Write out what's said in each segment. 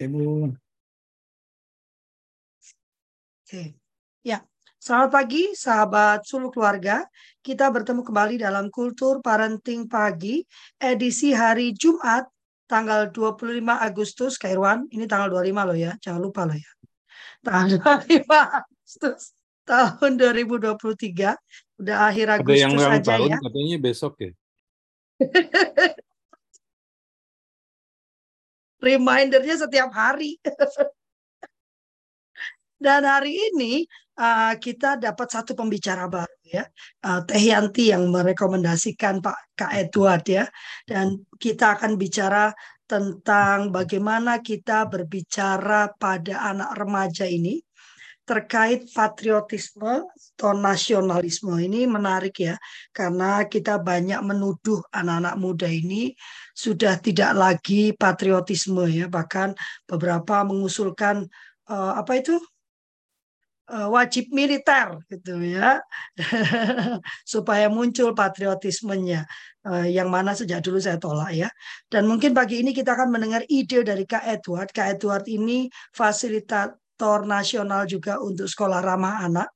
Ibu. Oke. Ya, selamat pagi sahabat Sulu Keluarga. Kita bertemu kembali dalam Kultur Parenting Pagi edisi hari Jumat tanggal 25 Agustus Kairwan. Ini tanggal 25 loh ya, jangan lupa loh ya. Tanggal 25 Agustus tahun 2023. Udah akhir Agustus Ada yang ulang tahun ya. katanya besok ya. Remindernya setiap hari. Dan hari ini uh, kita dapat satu pembicara baru ya, uh, Teh Yanti yang merekomendasikan Pak Kak Edward ya, dan kita akan bicara tentang bagaimana kita berbicara pada anak remaja ini terkait patriotisme atau nasionalisme. Ini menarik ya karena kita banyak menuduh anak-anak muda ini sudah tidak lagi patriotisme ya. Bahkan beberapa mengusulkan uh, apa itu? Uh, wajib militer gitu ya. Supaya muncul patriotismenya. Uh, yang mana sejak dulu saya tolak ya. Dan mungkin pagi ini kita akan mendengar ide dari Kak Edward. Kak Edward ini fasilitator nasional juga untuk sekolah ramah anak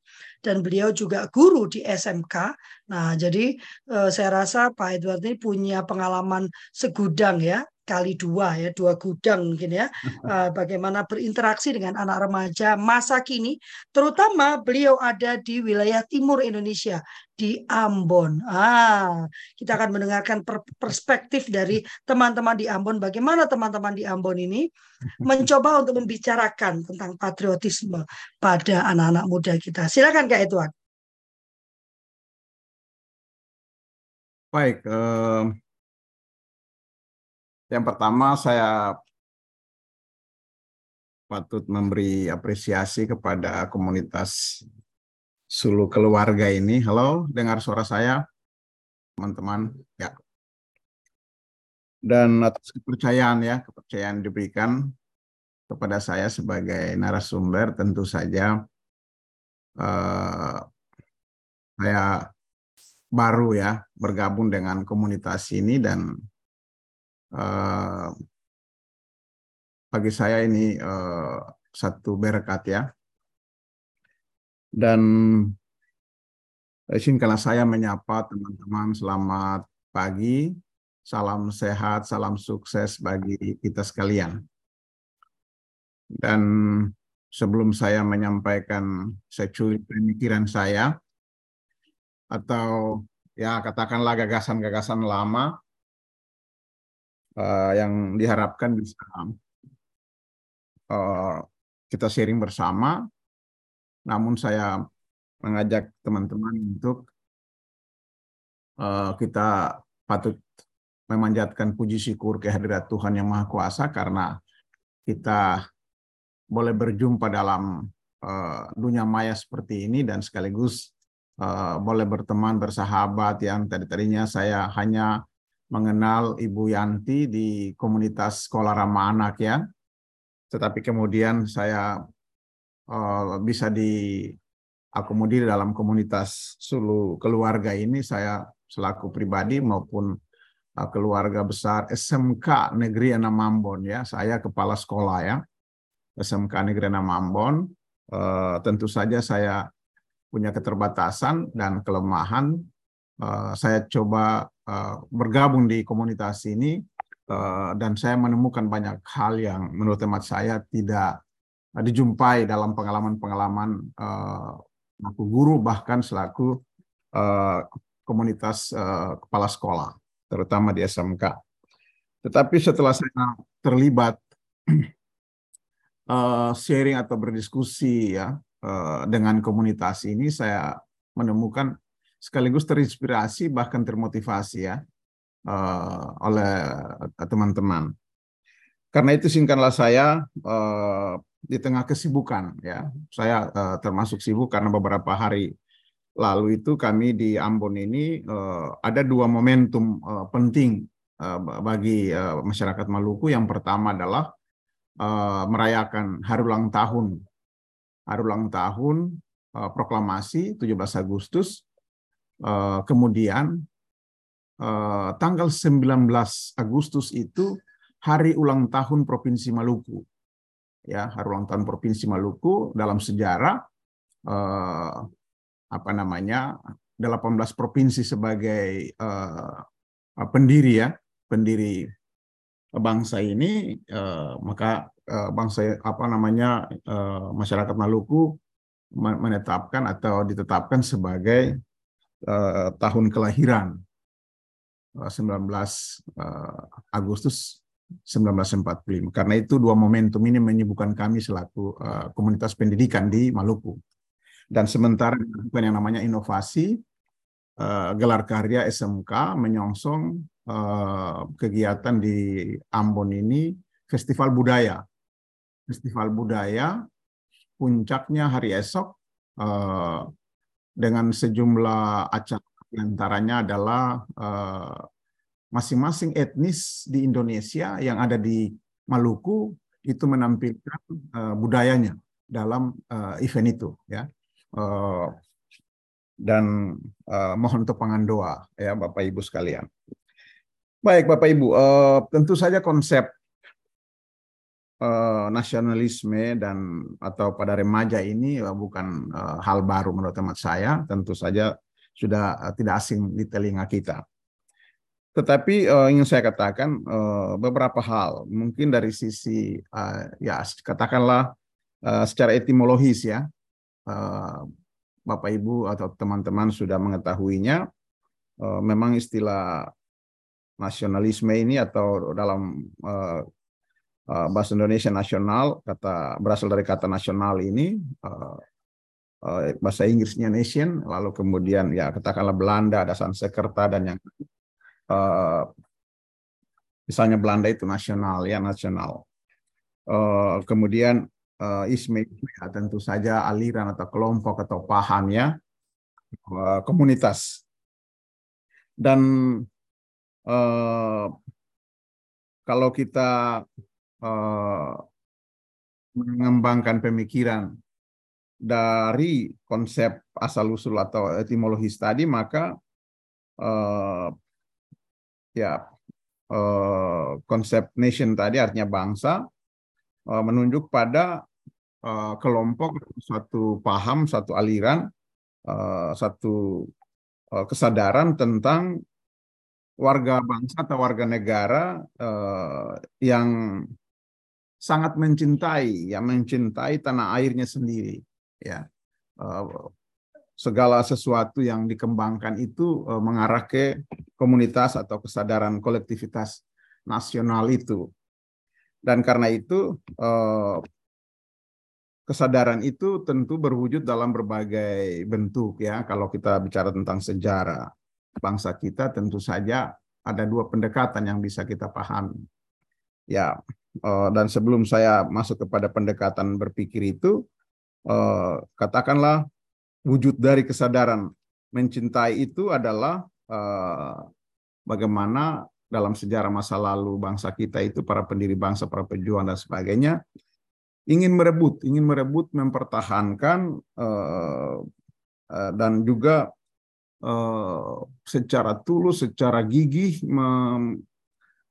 dan beliau juga guru di SMK. Nah, jadi eh, saya rasa Pak Edward ini punya pengalaman segudang ya kali dua ya dua gudang mungkin ya. Uh, bagaimana berinteraksi dengan anak remaja masa kini terutama beliau ada di wilayah timur Indonesia di Ambon. Ah kita akan mendengarkan per perspektif dari teman-teman di Ambon. Bagaimana teman-teman di Ambon ini mencoba untuk membicarakan tentang patriotisme pada anak-anak muda kita? Silakan Kak Edward Baik, eh, yang pertama saya patut memberi apresiasi kepada komunitas Sulu Keluarga ini. Halo, dengar suara saya, teman-teman? Ya. Dan atas kepercayaan ya, kepercayaan diberikan kepada saya sebagai narasumber, tentu saja eh, saya baru ya bergabung dengan komunitas ini dan bagi saya ini uh, satu berkat ya. Dan izinkanlah saya menyapa teman-teman selamat pagi, salam sehat, salam sukses bagi kita sekalian. Dan sebelum saya menyampaikan securi pemikiran saya, atau ya katakanlah gagasan-gagasan lama uh, yang diharapkan bisa uh, kita sharing bersama. Namun saya mengajak teman-teman untuk uh, kita patut memanjatkan puji syukur kehadirat Tuhan yang Maha Kuasa karena kita boleh berjumpa dalam uh, dunia maya seperti ini dan sekaligus uh, boleh berteman bersahabat yang tadi-tadinya saya hanya mengenal Ibu Yanti di komunitas sekolah ramah anak ya. Tetapi kemudian saya uh, bisa diakomodir dalam komunitas Sulu keluarga ini saya selaku pribadi maupun uh, keluarga besar SMK Negeri Enam Ambon ya. Saya kepala sekolah ya. SMK Negeri Enam Ambon. Uh, tentu saja saya punya keterbatasan dan kelemahan. Uh, saya coba uh, bergabung di komunitas ini uh, dan saya menemukan banyak hal yang menurut hemat saya tidak dijumpai dalam pengalaman-pengalaman uh, aku guru bahkan selaku uh, komunitas uh, kepala sekolah terutama di SMK. Tetapi setelah saya terlibat uh, sharing atau berdiskusi ya uh, dengan komunitas ini saya menemukan sekaligus terinspirasi bahkan termotivasi ya uh, oleh teman-teman. Karena itu singkatlah saya uh, di tengah kesibukan ya, saya uh, termasuk sibuk karena beberapa hari lalu itu kami di Ambon ini uh, ada dua momentum uh, penting uh, bagi uh, masyarakat Maluku. Yang pertama adalah uh, merayakan hari ulang tahun, hari ulang tahun uh, proklamasi 17 Agustus Uh, kemudian uh, tanggal 19 Agustus itu hari ulang tahun Provinsi Maluku. ya hari ulang tahun provinsi Maluku dalam sejarah eh, apa namanya 18 provinsi sebagai eh, pendiri ya pendiri bangsa ini eh, maka eh, bangsa apa namanya eh, masyarakat Maluku menetapkan atau ditetapkan sebagai eh, tahun kelahiran 19 eh, eh, Agustus 1945. Karena itu dua momentum ini menyibukkan kami selaku uh, komunitas pendidikan di Maluku. Dan sementara yang namanya inovasi, uh, gelar karya SMK menyongsong uh, kegiatan di Ambon ini festival budaya. Festival budaya puncaknya hari esok uh, dengan sejumlah acara antaranya adalah uh, masing-masing etnis di Indonesia yang ada di Maluku itu menampilkan uh, budayanya dalam uh, event itu ya uh, dan uh, mohon untuk pengandoa ya Bapak Ibu sekalian. Baik Bapak Ibu, uh, tentu saja konsep uh, nasionalisme dan atau pada remaja ini uh, bukan uh, hal baru menurut teman saya, tentu saja sudah uh, tidak asing di telinga kita. Tetapi uh, ingin saya katakan uh, beberapa hal, mungkin dari sisi uh, ya katakanlah uh, secara etimologis ya, uh, Bapak Ibu atau teman-teman sudah mengetahuinya. Uh, memang istilah nasionalisme ini atau dalam uh, bahasa Indonesia nasional kata berasal dari kata nasional ini uh, uh, bahasa Inggrisnya nation lalu kemudian ya katakanlah Belanda ada Sansekerta dan yang uh, misalnya Belanda itu nasional ya nasional. Uh, kemudian uh, isme ya, tentu saja aliran atau kelompok atau paham ya uh, komunitas. Dan uh, kalau kita uh, mengembangkan pemikiran dari konsep asal usul atau etimologis tadi maka uh, ya eh, konsep nation tadi artinya bangsa eh, menunjuk pada eh, kelompok satu paham satu aliran eh, satu eh, kesadaran tentang warga bangsa atau warga negara eh, yang sangat mencintai yang mencintai tanah airnya sendiri ya eh, segala sesuatu yang dikembangkan itu uh, mengarah ke komunitas atau kesadaran kolektivitas nasional itu. Dan karena itu uh, kesadaran itu tentu berwujud dalam berbagai bentuk ya. Kalau kita bicara tentang sejarah bangsa kita tentu saja ada dua pendekatan yang bisa kita pahami. Ya, dan sebelum saya masuk kepada pendekatan berpikir itu, uh, katakanlah wujud dari kesadaran mencintai itu adalah uh, bagaimana dalam sejarah masa lalu bangsa kita itu para pendiri bangsa, para pejuang dan sebagainya ingin merebut, ingin merebut, mempertahankan dan juga secara tulus, secara gigih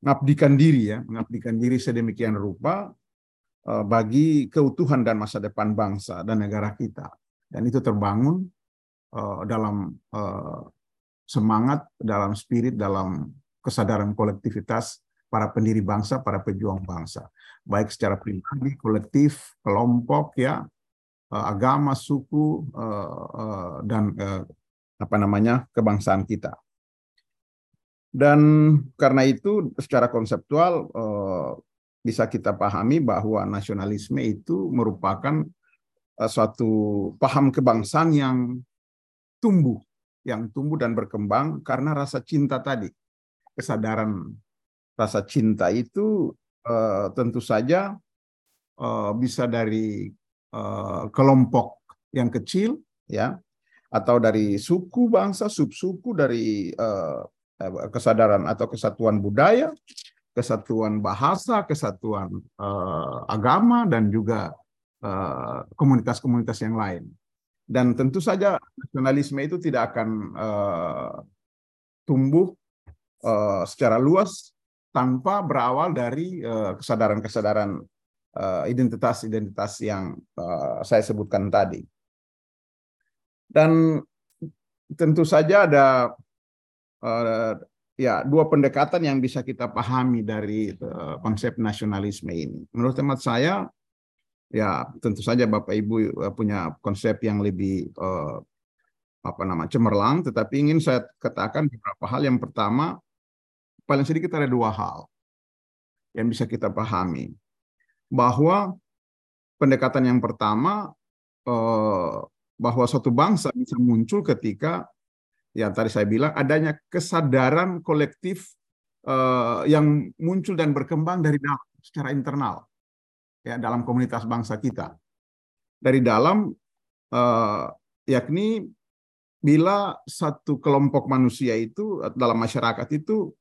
mengabdikan diri ya, mengabdikan diri sedemikian rupa uh, bagi keutuhan dan masa depan bangsa dan negara kita dan itu terbangun uh, dalam uh, semangat, dalam spirit, dalam kesadaran kolektivitas para pendiri bangsa, para pejuang bangsa, baik secara pribadi, kolektif, kelompok, ya, agama, suku, dan apa namanya kebangsaan kita. Dan karena itu, secara konseptual uh, bisa kita pahami bahwa nasionalisme itu merupakan uh, suatu paham kebangsaan yang tumbuh, yang tumbuh dan berkembang karena rasa cinta tadi, kesadaran rasa cinta itu uh, tentu saja bisa dari kelompok yang kecil, ya, atau dari suku bangsa, subsuku dari kesadaran atau kesatuan budaya, kesatuan bahasa, kesatuan uh, agama, dan juga Eh, komunitas-komunitas yang lain. Dan tentu saja nasionalisme itu tidak akan uh, tumbuh uh, secara luas tanpa berawal dari kesadaran-kesadaran identitas-identitas yang saya sebutkan tadi. Dan tentu saja ada ya dua pendekatan yang bisa kita pahami dari konsep nasionalisme ini. Menurut teman saya, ya tentu saja Bapak Ibu punya konsep yang lebih apa nama cemerlang, tetapi ingin saya katakan beberapa hal. Yang pertama, paling sedikit ada dua hal yang bisa kita pahami, bahwa pendekatan yang pertama eh, bahwa suatu bangsa bisa muncul ketika yang tadi saya bilang adanya kesadaran kolektif eh, yang muncul dan berkembang dari dalam secara internal ya dalam komunitas bangsa kita. Dari dalam eh, yakni bila satu kelompok manusia itu dalam masyarakat itu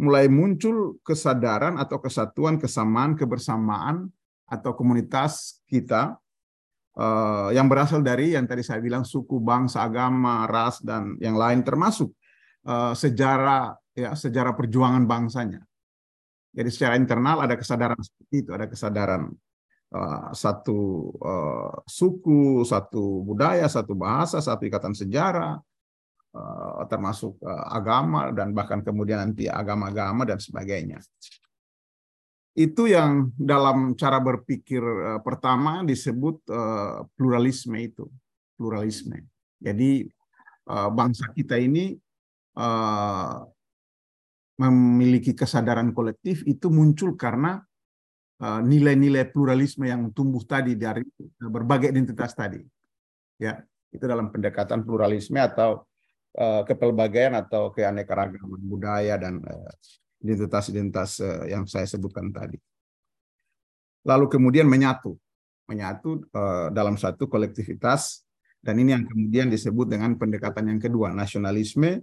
mulai muncul kesadaran atau kesatuan, kesamaan, kebersamaan atau komunitas kita uh, yang berasal dari yang tadi saya bilang suku, bangsa, agama, ras dan yang lain termasuk uh, sejarah ya sejarah perjuangan bangsanya. Jadi secara internal ada kesadaran seperti itu, ada kesadaran Eh, satu uh, suku, satu budaya, satu bahasa, satu ikatan sejarah, uh, termasuk uh, agama dan bahkan kemudian nanti agama-agama dan sebagainya. Itu yang dalam cara berpikir uh, pertama disebut uh, pluralisme itu, pluralisme. Jadi uh, bangsa kita ini memiliki kesadaran kolektif itu muncul karena Eh, nilai-nilai pluralisme yang tumbuh tadi dari eh, berbagai identitas tadi. Ya, itu dalam pendekatan pluralisme atau kepelbagaian atau keanekaragaman budaya dan identitas-identitas uh, yang saya sebutkan tadi. Lalu kemudian menyatu, menyatu uh, dalam satu kolektivitas dan ini yang kemudian disebut dengan pendekatan yang kedua, nasionalisme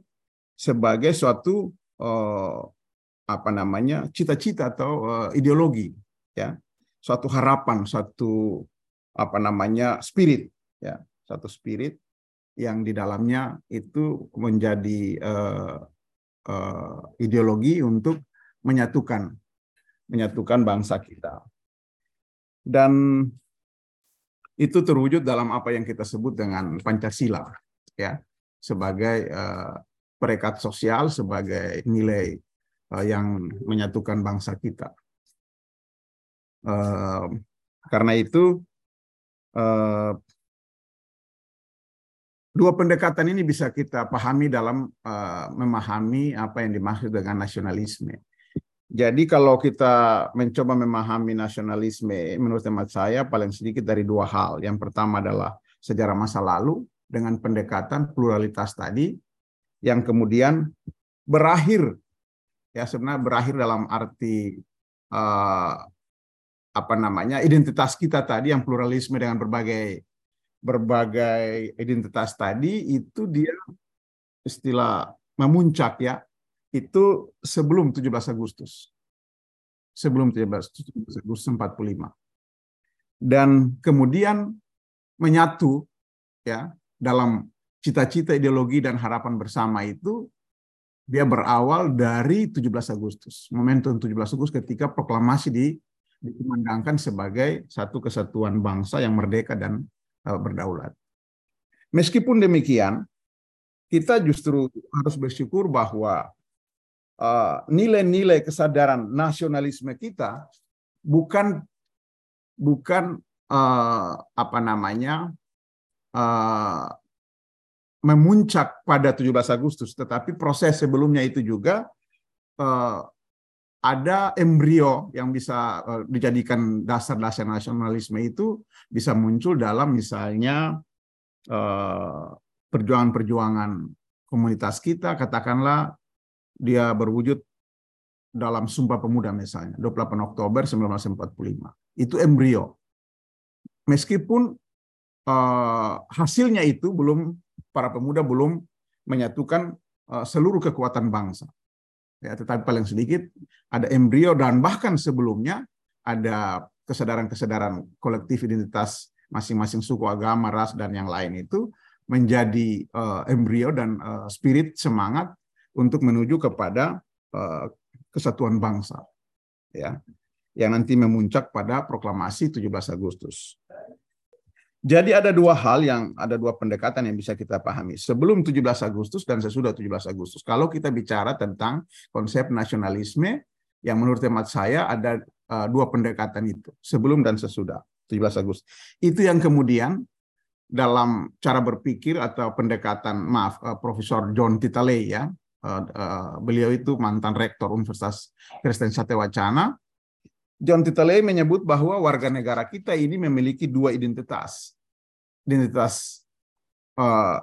sebagai suatu uh, apa namanya cita-cita atau ideologi ya. Suatu harapan suatu apa namanya spirit ya. Satu spirit yang di dalamnya itu menjadi uh, ideologi untuk menyatukan menyatukan bangsa kita. Dan itu terwujud dalam apa yang kita sebut dengan Pancasila ya sebagai uh, perekat sosial sebagai nilai uh, yang menyatukan bangsa kita. Karena itu dua pendekatan ini bisa kita pahami dalam memahami apa yang dimaksud dengan nasionalisme. Jadi kalau kita mencoba memahami nasionalisme, menurut teman saya paling sedikit dari dua hal. Yang pertama adalah sejarah masa lalu dengan pendekatan pluralitas tadi, yang kemudian berakhir ya sebenarnya berakhir dalam arti uh, apa namanya identitas kita tadi yang pluralisme dengan berbagai berbagai identitas tadi itu dia istilah memuncak ya. Itu sebelum 17 Agustus. Sebelum 17 Agustus 45 dan kemudian menyatu ya dalam cita-cita ideologi dan harapan bersama itu dia berawal dari 17 Agustus. Momentum 17 Agustus ketika proklamasi di dikumandangkan sebagai satu kesatuan bangsa yang merdeka dan berdaulat. Meskipun demikian, kita justru harus bersyukur bahwa eh, nilai-nilai uh, kesadaran nasionalisme kita bukan bukan uh, apa namanya uh, memuncak pada 17 Agustus, tetapi proses sebelumnya itu juga uh, ada embrio yang bisa eh, dijadikan dasar-dasar nasionalisme itu bisa muncul dalam misalnya eh, perjuangan-perjuangan komunitas kita, katakanlah dia berwujud dalam Sumpah Pemuda misalnya, 28 Oktober 1945. Itu embrio. Meskipun uh, hasilnya itu belum para pemuda belum menyatukan uh, seluruh kekuatan bangsa ya tetapi paling sedikit ada embrio dan bahkan sebelumnya ada kesadaran-kesadaran kolektif identitas masing-masing suku agama ras dan yang lain itu menjadi uh, embrio dan uh, spirit semangat untuk menuju kepada uh, kesatuan bangsa ya yang nanti memuncak pada proklamasi 17 Agustus. Jadi ada dua hal yang ada dua pendekatan yang bisa kita pahami sebelum 17 Agustus dan sesudah 17 Agustus. Kalau kita bicara tentang konsep nasionalisme yang menurut hemat saya ada uh, dua pendekatan itu sebelum dan sesudah 17 Agustus. Itu yang kemudian dalam cara berpikir atau pendekatan maaf uh, Profesor John Titaley ya uh, uh, beliau itu mantan rektor Universitas Kristen Satya Wacana John Titaley menyebut bahwa warga negara kita ini memiliki dua identitas. Identitas uh,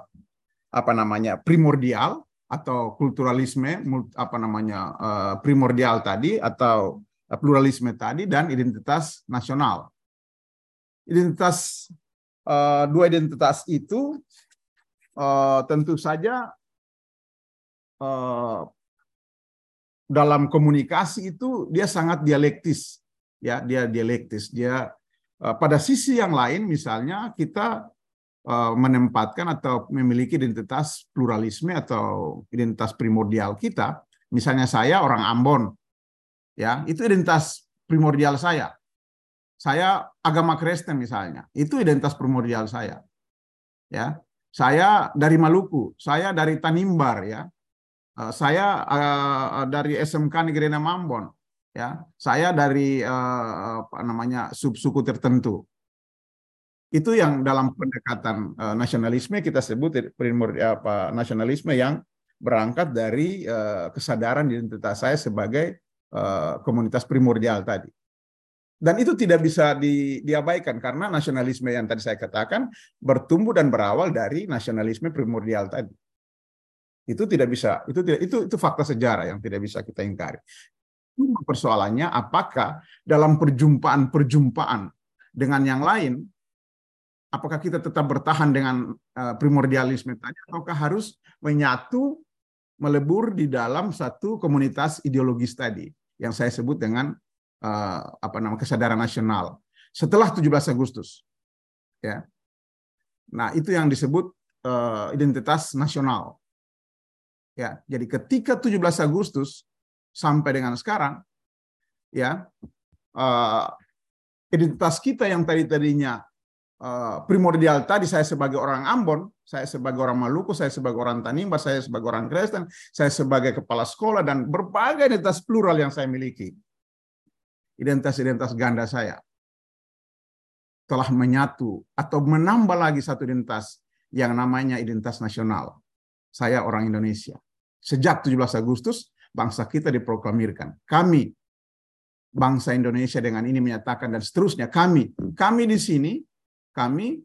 apa namanya primordial atau kulturalisme apa namanya uh, primordial tadi atau pluralisme tadi dan identitas nasional. Identitas uh, dua identitas itu uh, tentu saja uh, dalam komunikasi itu dia sangat dialektis ya dia dialektis dia uh, pada sisi yang lain misalnya kita uh, menempatkan atau memiliki identitas pluralisme atau identitas primordial kita misalnya saya orang Ambon ya itu identitas primordial saya. Saya agama Kristen misalnya itu identitas primordial saya ya. Saya dari Maluku saya dari Tanimbar ya. Uh, saya dari SMK Negeri Mambon ya saya dari uh, apa namanya subsuku tertentu. Itu yang dalam pendekatan uh, nasionalisme kita sebut primor apa nasionalisme yang berangkat dari uh, kesadaran identitas saya sebagai uh, komunitas primordial tadi. Dan itu tidak bisa di, diabaikan karena nasionalisme yang tadi saya katakan bertumbuh dan berawal dari nasionalisme primordial tadi. Itu tidak bisa itu tidak itu itu fakta sejarah yang tidak bisa kita ingkari persoalannya apakah dalam perjumpaan-perjumpaan dengan yang lain, apakah kita tetap bertahan dengan uh, primordialisme tadi, ataukah harus menyatu, melebur di dalam satu komunitas ideologis tadi, yang saya sebut dengan uh, apa nama kesadaran nasional setelah 17 Agustus, ya. Nah itu yang disebut uh, identitas nasional. Ya, jadi ketika 17 Agustus sampai dengan sekarang, ya uh, identitas kita yang tadi tadinya uh, primordial tadi saya sebagai orang Ambon, saya sebagai orang Maluku, saya sebagai orang Tanimbar, saya sebagai orang Kristen, saya sebagai kepala sekolah dan berbagai identitas plural yang saya miliki. Identitas-identitas ganda saya telah menyatu atau menambah lagi satu identitas yang namanya identitas nasional. Saya orang Indonesia. Sejak 17 Agustus bangsa kita diproklamirkan. Kami bangsa Indonesia dengan ini menyatakan dan seterusnya kami kami di sini kami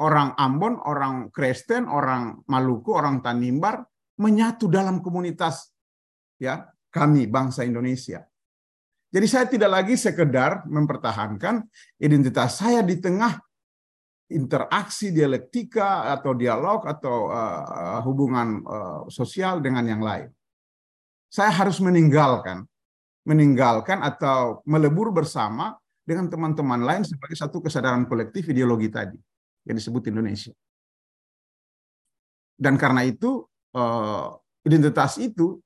orang Ambon, orang Kristen, orang Maluku, orang Tanimbar menyatu dalam komunitas ya kami bangsa Indonesia. Jadi saya tidak lagi sekedar mempertahankan identitas saya di tengah interaksi dialektika atau dialog atau uh, hubungan uh, sosial dengan yang lain saya harus meninggalkan meninggalkan atau melebur bersama dengan teman-teman lain sebagai satu kesadaran kolektif ideologi tadi yang disebut Indonesia. Dan karena itu eh, identitas itu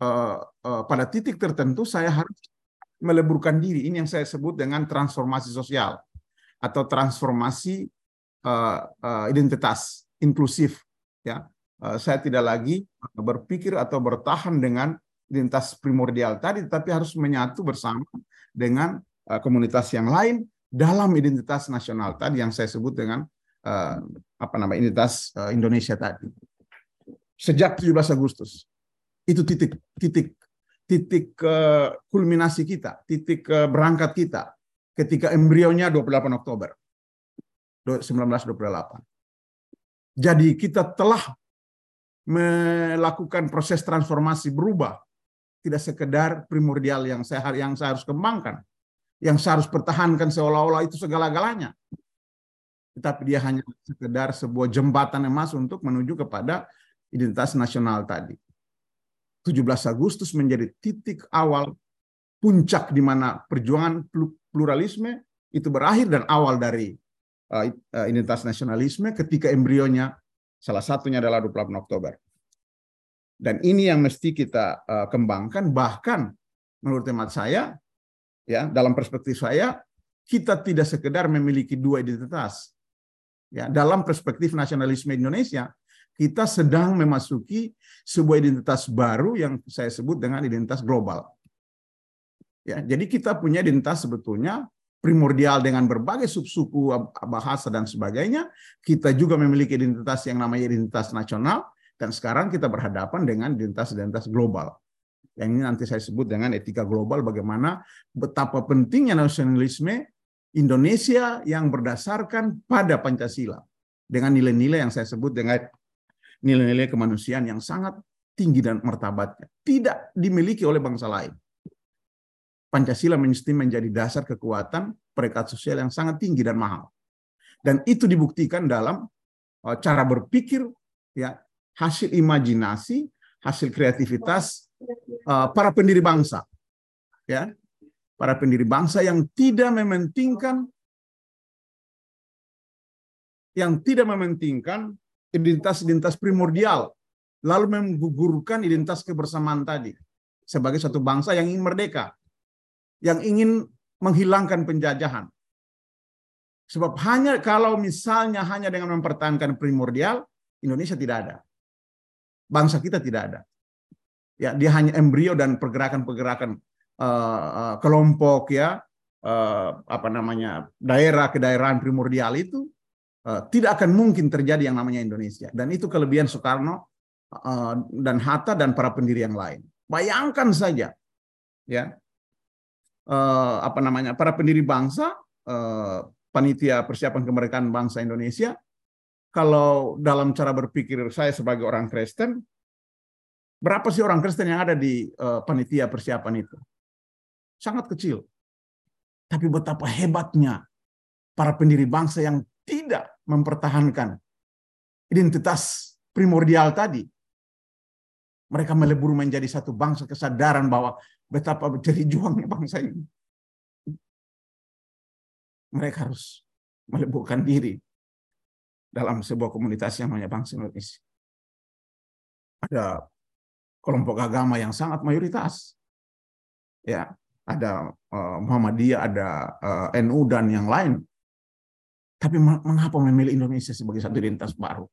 eh, eh, pada titik tertentu saya harus meleburkan diri. Ini yang saya sebut dengan transformasi sosial atau transformasi identitas inklusif ya saya tidak lagi berpikir atau bertahan dengan identitas primordial tadi, tapi harus menyatu bersama dengan eh, komunitas yang lain dalam identitas nasional tadi yang saya sebut dengan eh, apa nama identitas Indonesia tadi. Sejak 17 Agustus itu titik titik titik kulminasi kita, titik berangkat kita ketika embrionya 28 Oktober 1928. Jadi kita telah melakukan proses transformasi berubah. Tidak sekedar primordial yang saya yang saya harus kembangkan. Yang saya harus pertahankan seolah-olah itu segala-galanya. Tetapi dia hanya sekedar sebuah jembatan emas untuk menuju kepada identitas nasional tadi. 17 Agustus menjadi titik awal puncak di mana perjuangan pluralisme itu berakhir dan awal dari uh, identitas nasionalisme ketika embrionya Salah satunya adalah 28 Oktober. Dan ini yang mesti kita uh, kembangkan bahkan menurut hemat saya, ya dalam perspektif saya, kita tidak sekedar memiliki dua identitas. Ya, dalam perspektif nasionalisme Indonesia, kita sedang memasuki sebuah identitas baru yang saya sebut dengan identitas global. Ya, jadi kita punya identitas sebetulnya primordial dengan berbagai subsuku bahasa dan sebagainya. Kita juga memiliki identitas yang namanya identitas nasional dan sekarang kita berhadapan dengan identitas-identitas global. Yang ini nanti saya sebut dengan etika global bagaimana betapa pentingnya nasionalisme Indonesia yang berdasarkan pada Pancasila dengan nilai-nilai yang saya sebut dengan nilai-nilai kemanusiaan yang sangat tinggi dan martabatnya tidak dimiliki oleh bangsa lain. Pancasila mesti menjadi dasar kekuatan perekat sosial yang sangat tinggi dan mahal. Dan itu dibuktikan dalam uh, cara berpikir, ya hasil imajinasi, hasil kreativitas uh, para pendiri bangsa, ya para pendiri bangsa yang tidak mementingkan yang tidak mementingkan identitas-identitas primordial, lalu menggugurkan identitas kebersamaan tadi sebagai satu bangsa yang ingin merdeka yang ingin menghilangkan penjajahan. Sebab hanya kalau misalnya hanya dengan mempertahankan primordial, Indonesia tidak ada. Bangsa kita tidak ada. Ya, dia hanya embrio dan pergerakan-pergerakan uh, uh, kelompok ya, uh, apa namanya daerah kedaerahan primordial itu uh, tidak akan mungkin terjadi yang namanya Indonesia. Dan itu kelebihan Soekarno uh, dan Hatta dan para pendiri yang lain. Bayangkan saja, ya eh, apa namanya para pendiri bangsa, eh, panitia persiapan kemerdekaan bangsa Indonesia, kalau dalam cara berpikir saya sebagai orang Kristen, berapa sih orang Kristen yang ada di eh, panitia persiapan itu? Sangat kecil. Tapi betapa hebatnya para pendiri bangsa yang tidak mempertahankan identitas primordial tadi. Mereka melebur menjadi satu bangsa kesadaran bahwa betapa menjadi juangnya bangsa ini. Mereka harus meleburkan diri dalam sebuah komunitas yang namanya bangsa Indonesia. Ada kelompok agama yang sangat mayoritas. Ya, ada uh, Muhammadiyah, ada uh, eh, NU dan yang lain. Tapi mengapa memilih Indonesia sebagai satu identitas baru?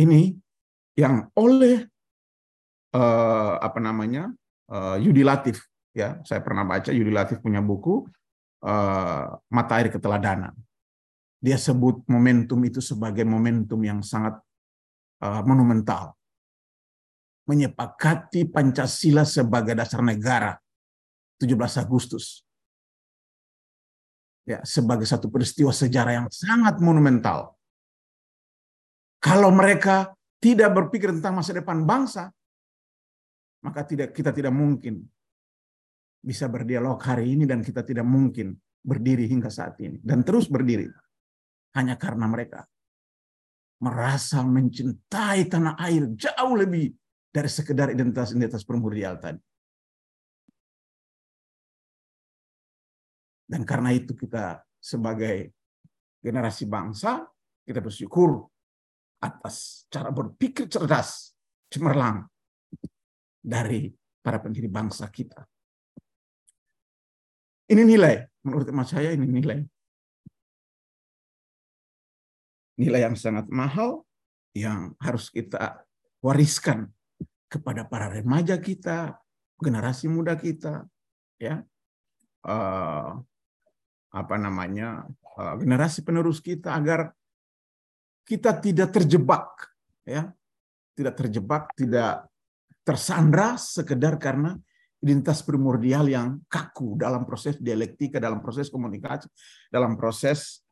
Ini yang oleh uh, apa namanya uh, Yudi ya. Saya pernah baca Yudi Latif punya buku uh, Mata Air Keteladanan. Dia sebut momentum itu sebagai momentum yang sangat uh, monumental. Menyepakati Pancasila sebagai dasar negara 17 Agustus. Ya sebagai satu peristiwa sejarah yang sangat monumental. Kalau mereka tidak berpikir tentang masa depan bangsa maka tidak kita tidak mungkin bisa berdialog hari ini dan kita tidak mungkin berdiri hingga saat ini dan terus berdiri hanya karena mereka merasa mencintai tanah air jauh lebih dari sekedar identitas-identitas primordial tadi. Dan karena itu kita sebagai generasi bangsa, kita bersyukur atas cara berpikir cerdas, cemerlang, dari para pendiri bangsa kita. Ini nilai, menurut emak saya ini nilai. Nilai yang sangat mahal yang harus kita wariskan kepada para remaja kita, generasi muda kita, ya, uh, apa namanya, uh, generasi penerus kita agar kita tidak terjebak, ya, tidak terjebak, tidak tersandra sekedar karena identitas primordial yang kaku dalam proses dialektika, dalam proses komunikasi, dalam proses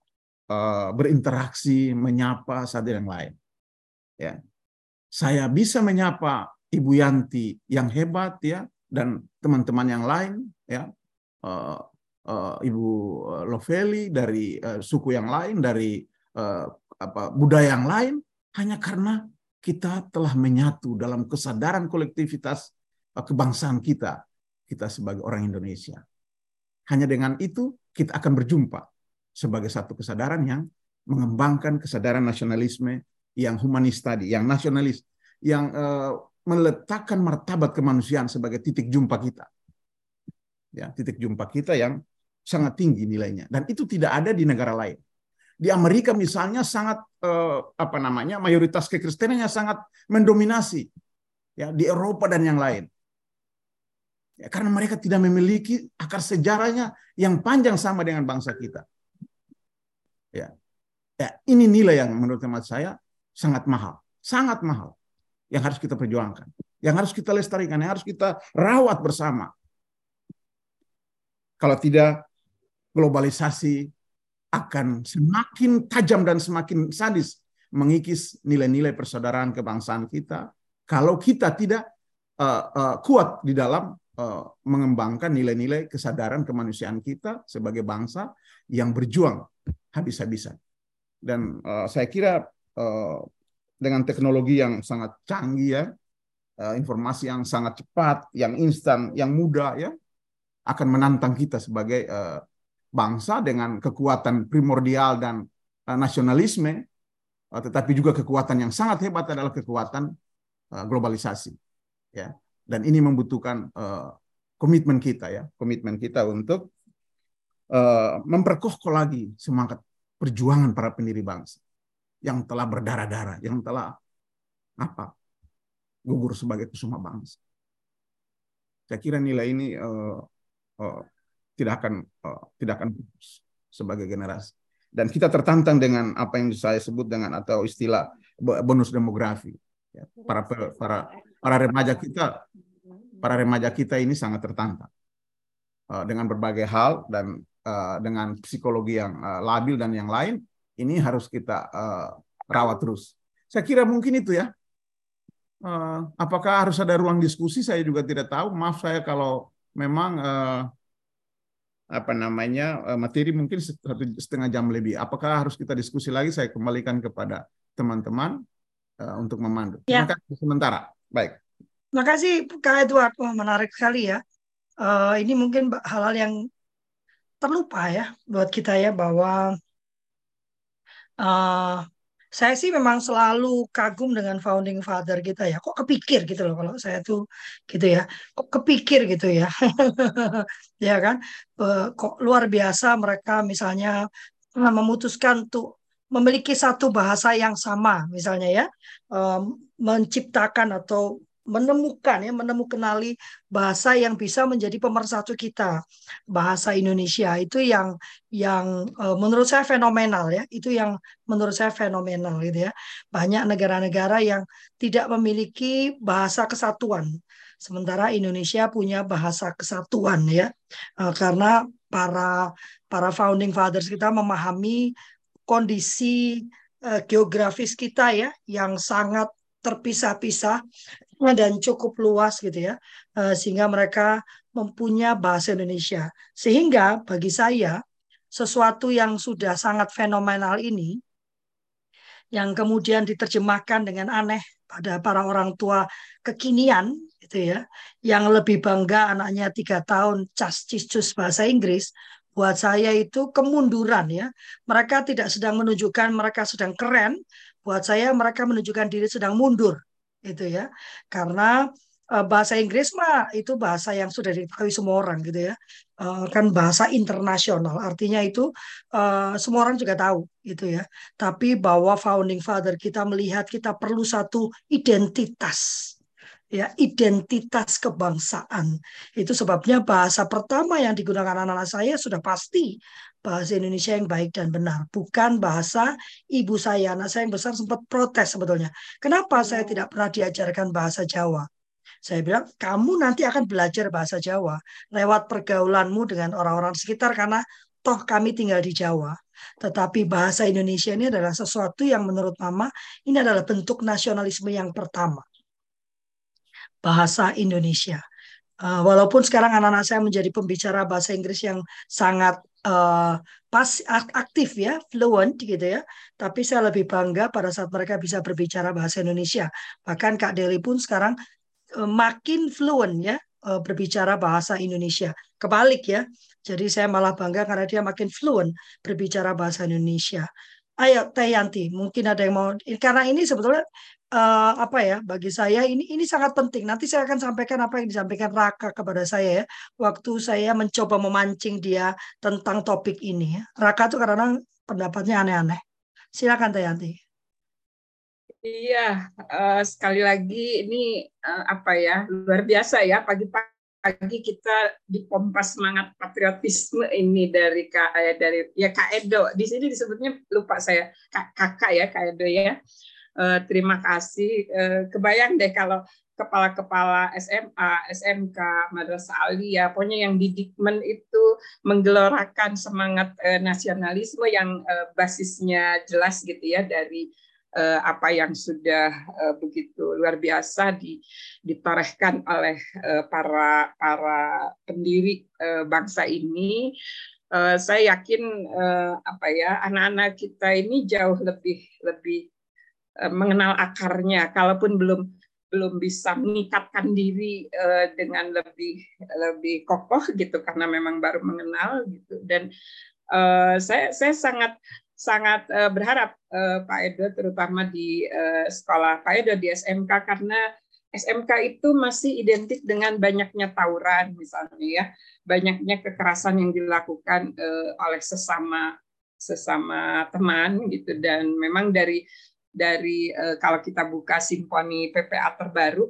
uh, berinteraksi, menyapa satu yang lain. Ya, saya bisa menyapa Ibu Yanti yang hebat ya dan teman-teman yang lain ya, uh, uh, Ibu Loveli dari uh, suku yang lain, dari uh, apa budaya yang lain hanya karena kita telah menyatu dalam kesadaran kolektivitas kebangsaan kita, kita sebagai orang Indonesia. Hanya dengan itu kita akan berjumpa sebagai satu kesadaran yang mengembangkan kesadaran nasionalisme yang humanis tadi, yang nasionalis, yang uh, meletakkan martabat kemanusiaan sebagai titik jumpa kita. Ya, titik jumpa kita yang sangat tinggi nilainya dan itu tidak ada di negara lain. Di Amerika misalnya sangat eh, apa namanya mayoritas kekristenannya sangat mendominasi ya di Eropa dan yang lain. Ya, karena mereka tidak memiliki akar sejarahnya yang panjang sama dengan bangsa kita. Ya. Ya, ini nilai yang menurut hemat saya sangat mahal, sangat mahal yang harus kita perjuangkan, yang harus kita lestarikan, yang harus kita rawat bersama. Kalau tidak globalisasi akan semakin tajam dan semakin sadis mengikis nilai-nilai persaudaraan kebangsaan kita kalau kita tidak uh, uh, kuat di dalam uh, mengembangkan nilai-nilai kesadaran kemanusiaan kita sebagai bangsa yang berjuang habis-habisan. Dan uh, saya kira uh, dengan teknologi yang sangat canggih ya, informasi yang sangat cepat, yang instan, yang mudah ya, akan menantang kita sebagai uh, bangsa dengan kekuatan primordial dan uh, nasionalisme, uh, tetapi juga kekuatan yang sangat hebat adalah kekuatan uh, globalisasi. Ya, dan ini membutuhkan uh, komitmen kita ya, komitmen kita untuk uh, memperkokoh lagi semangat perjuangan para pendiri bangsa yang telah berdarah-darah, yang telah apa gugur sebagai kusuma bangsa. Saya kira nilai ini uh, uh, tidak akan uh, tidak akan sebagai generasi. Dan kita tertantang dengan apa yang saya sebut dengan atau istilah bonus demografi. Ya, para para para remaja kita para remaja kita ini sangat tertantang uh, dengan berbagai hal dan uh, dengan psikologi yang uh, labil dan yang lain ini harus kita uh, rawat terus. Saya kira mungkin itu ya. Uh, apakah harus ada ruang diskusi? Saya juga tidak tahu. Maaf saya kalau memang uh, apa namanya eh, materi mungkin satu setengah jam lebih. Apakah harus kita diskusi lagi? Saya kembalikan kepada teman-teman uh, untuk memandu. Ya. Terima kasih sementara. Baik. Terima kasih Kak Edward. Wah, menarik sekali ya. Uh, ini mungkin hal-hal yang terlupa ya buat kita ya bahwa uh, saya sih memang selalu kagum dengan founding father kita ya. Kok kepikir gitu loh kalau saya tuh gitu ya. Kok kepikir gitu ya. ya kan? Kok luar biasa mereka misalnya memutuskan untuk memiliki satu bahasa yang sama misalnya ya. Menciptakan atau menemukan ya menemukanali bahasa yang bisa menjadi pemersatu kita. Bahasa Indonesia itu yang yang uh, menurut saya fenomenal ya. Itu yang menurut saya fenomenal gitu ya. Banyak negara-negara yang tidak memiliki bahasa kesatuan. Sementara Indonesia punya bahasa kesatuan ya. Uh, karena para para founding fathers kita memahami kondisi uh, geografis kita ya yang sangat terpisah-pisah dan cukup luas gitu ya eh, sehingga mereka mempunyai bahasa Indonesia. Sehingga bagi saya sesuatu yang sudah sangat fenomenal ini yang kemudian diterjemahkan dengan aneh pada para orang tua kekinian gitu ya yang lebih bangga anaknya tiga tahun cas ciscus bahasa Inggris buat saya itu kemunduran ya. Mereka tidak sedang menunjukkan mereka sedang keren buat saya mereka menunjukkan diri sedang mundur itu ya. Karena uh, bahasa Inggris mah itu bahasa yang sudah diketahui semua orang gitu ya. Uh, kan bahasa internasional. Artinya itu uh, semua orang juga tahu gitu ya. Tapi bahwa founding father kita melihat kita perlu satu identitas ya identitas kebangsaan. Itu sebabnya bahasa pertama yang digunakan anak-anak saya sudah pasti bahasa Indonesia yang baik dan benar, bukan bahasa ibu saya. Anak saya yang besar sempat protes sebetulnya. Kenapa saya tidak pernah diajarkan bahasa Jawa? Saya bilang, kamu nanti akan belajar bahasa Jawa lewat pergaulanmu dengan orang-orang sekitar karena toh kami tinggal di Jawa. Tetapi bahasa Indonesia ini adalah sesuatu yang menurut Mama ini adalah bentuk nasionalisme yang pertama. Bahasa Indonesia. Uh, walaupun sekarang anak-anak saya menjadi pembicara bahasa Inggris yang sangat uh, pas aktif ya, fluent gitu ya. Tapi saya lebih bangga pada saat mereka bisa berbicara bahasa Indonesia. Bahkan Kak Deli pun sekarang uh, makin fluent ya uh, berbicara bahasa Indonesia. Kebalik ya. Jadi saya malah bangga karena dia makin fluent berbicara bahasa Indonesia. Ayo Teh Yanti, mungkin ada yang mau karena ini sebetulnya uh, apa ya bagi saya ini ini sangat penting. Nanti saya akan sampaikan apa yang disampaikan Raka kepada saya ya waktu saya mencoba memancing dia tentang topik ini ya. Raka tuh kadang pendapatnya aneh-aneh. Silakan Tayanti. Iya, uh, sekali lagi ini uh, apa ya luar biasa ya pagi-pagi kita dipompa semangat patriotisme ini dari kak dari ya Kak Edo. Di sini disebutnya lupa saya kakak ya Kak Edo ya uh, terima kasih. Uh, kebayang deh kalau kepala-kepala SMA, SMK, Madrasah Aliyah, pokoknya yang di Dikmen itu menggelorakan semangat uh, nasionalisme yang uh, basisnya jelas gitu ya dari uh, apa yang sudah uh, begitu luar biasa di, ditorehkan oleh uh, para para pendiri uh, bangsa ini. Uh, saya yakin uh, apa ya anak-anak kita ini jauh lebih lebih mengenal akarnya, kalaupun belum belum bisa mengikatkan diri uh, dengan lebih lebih kokoh gitu karena memang baru mengenal gitu. Dan uh, saya saya sangat sangat uh, berharap uh, Pak Edo terutama di uh, sekolah Pak Edo di SMK karena SMK itu masih identik dengan banyaknya tawuran misalnya ya. Banyaknya kekerasan yang dilakukan uh, oleh sesama sesama teman gitu. Dan memang dari dari uh, kalau kita buka simfoni PPA terbaru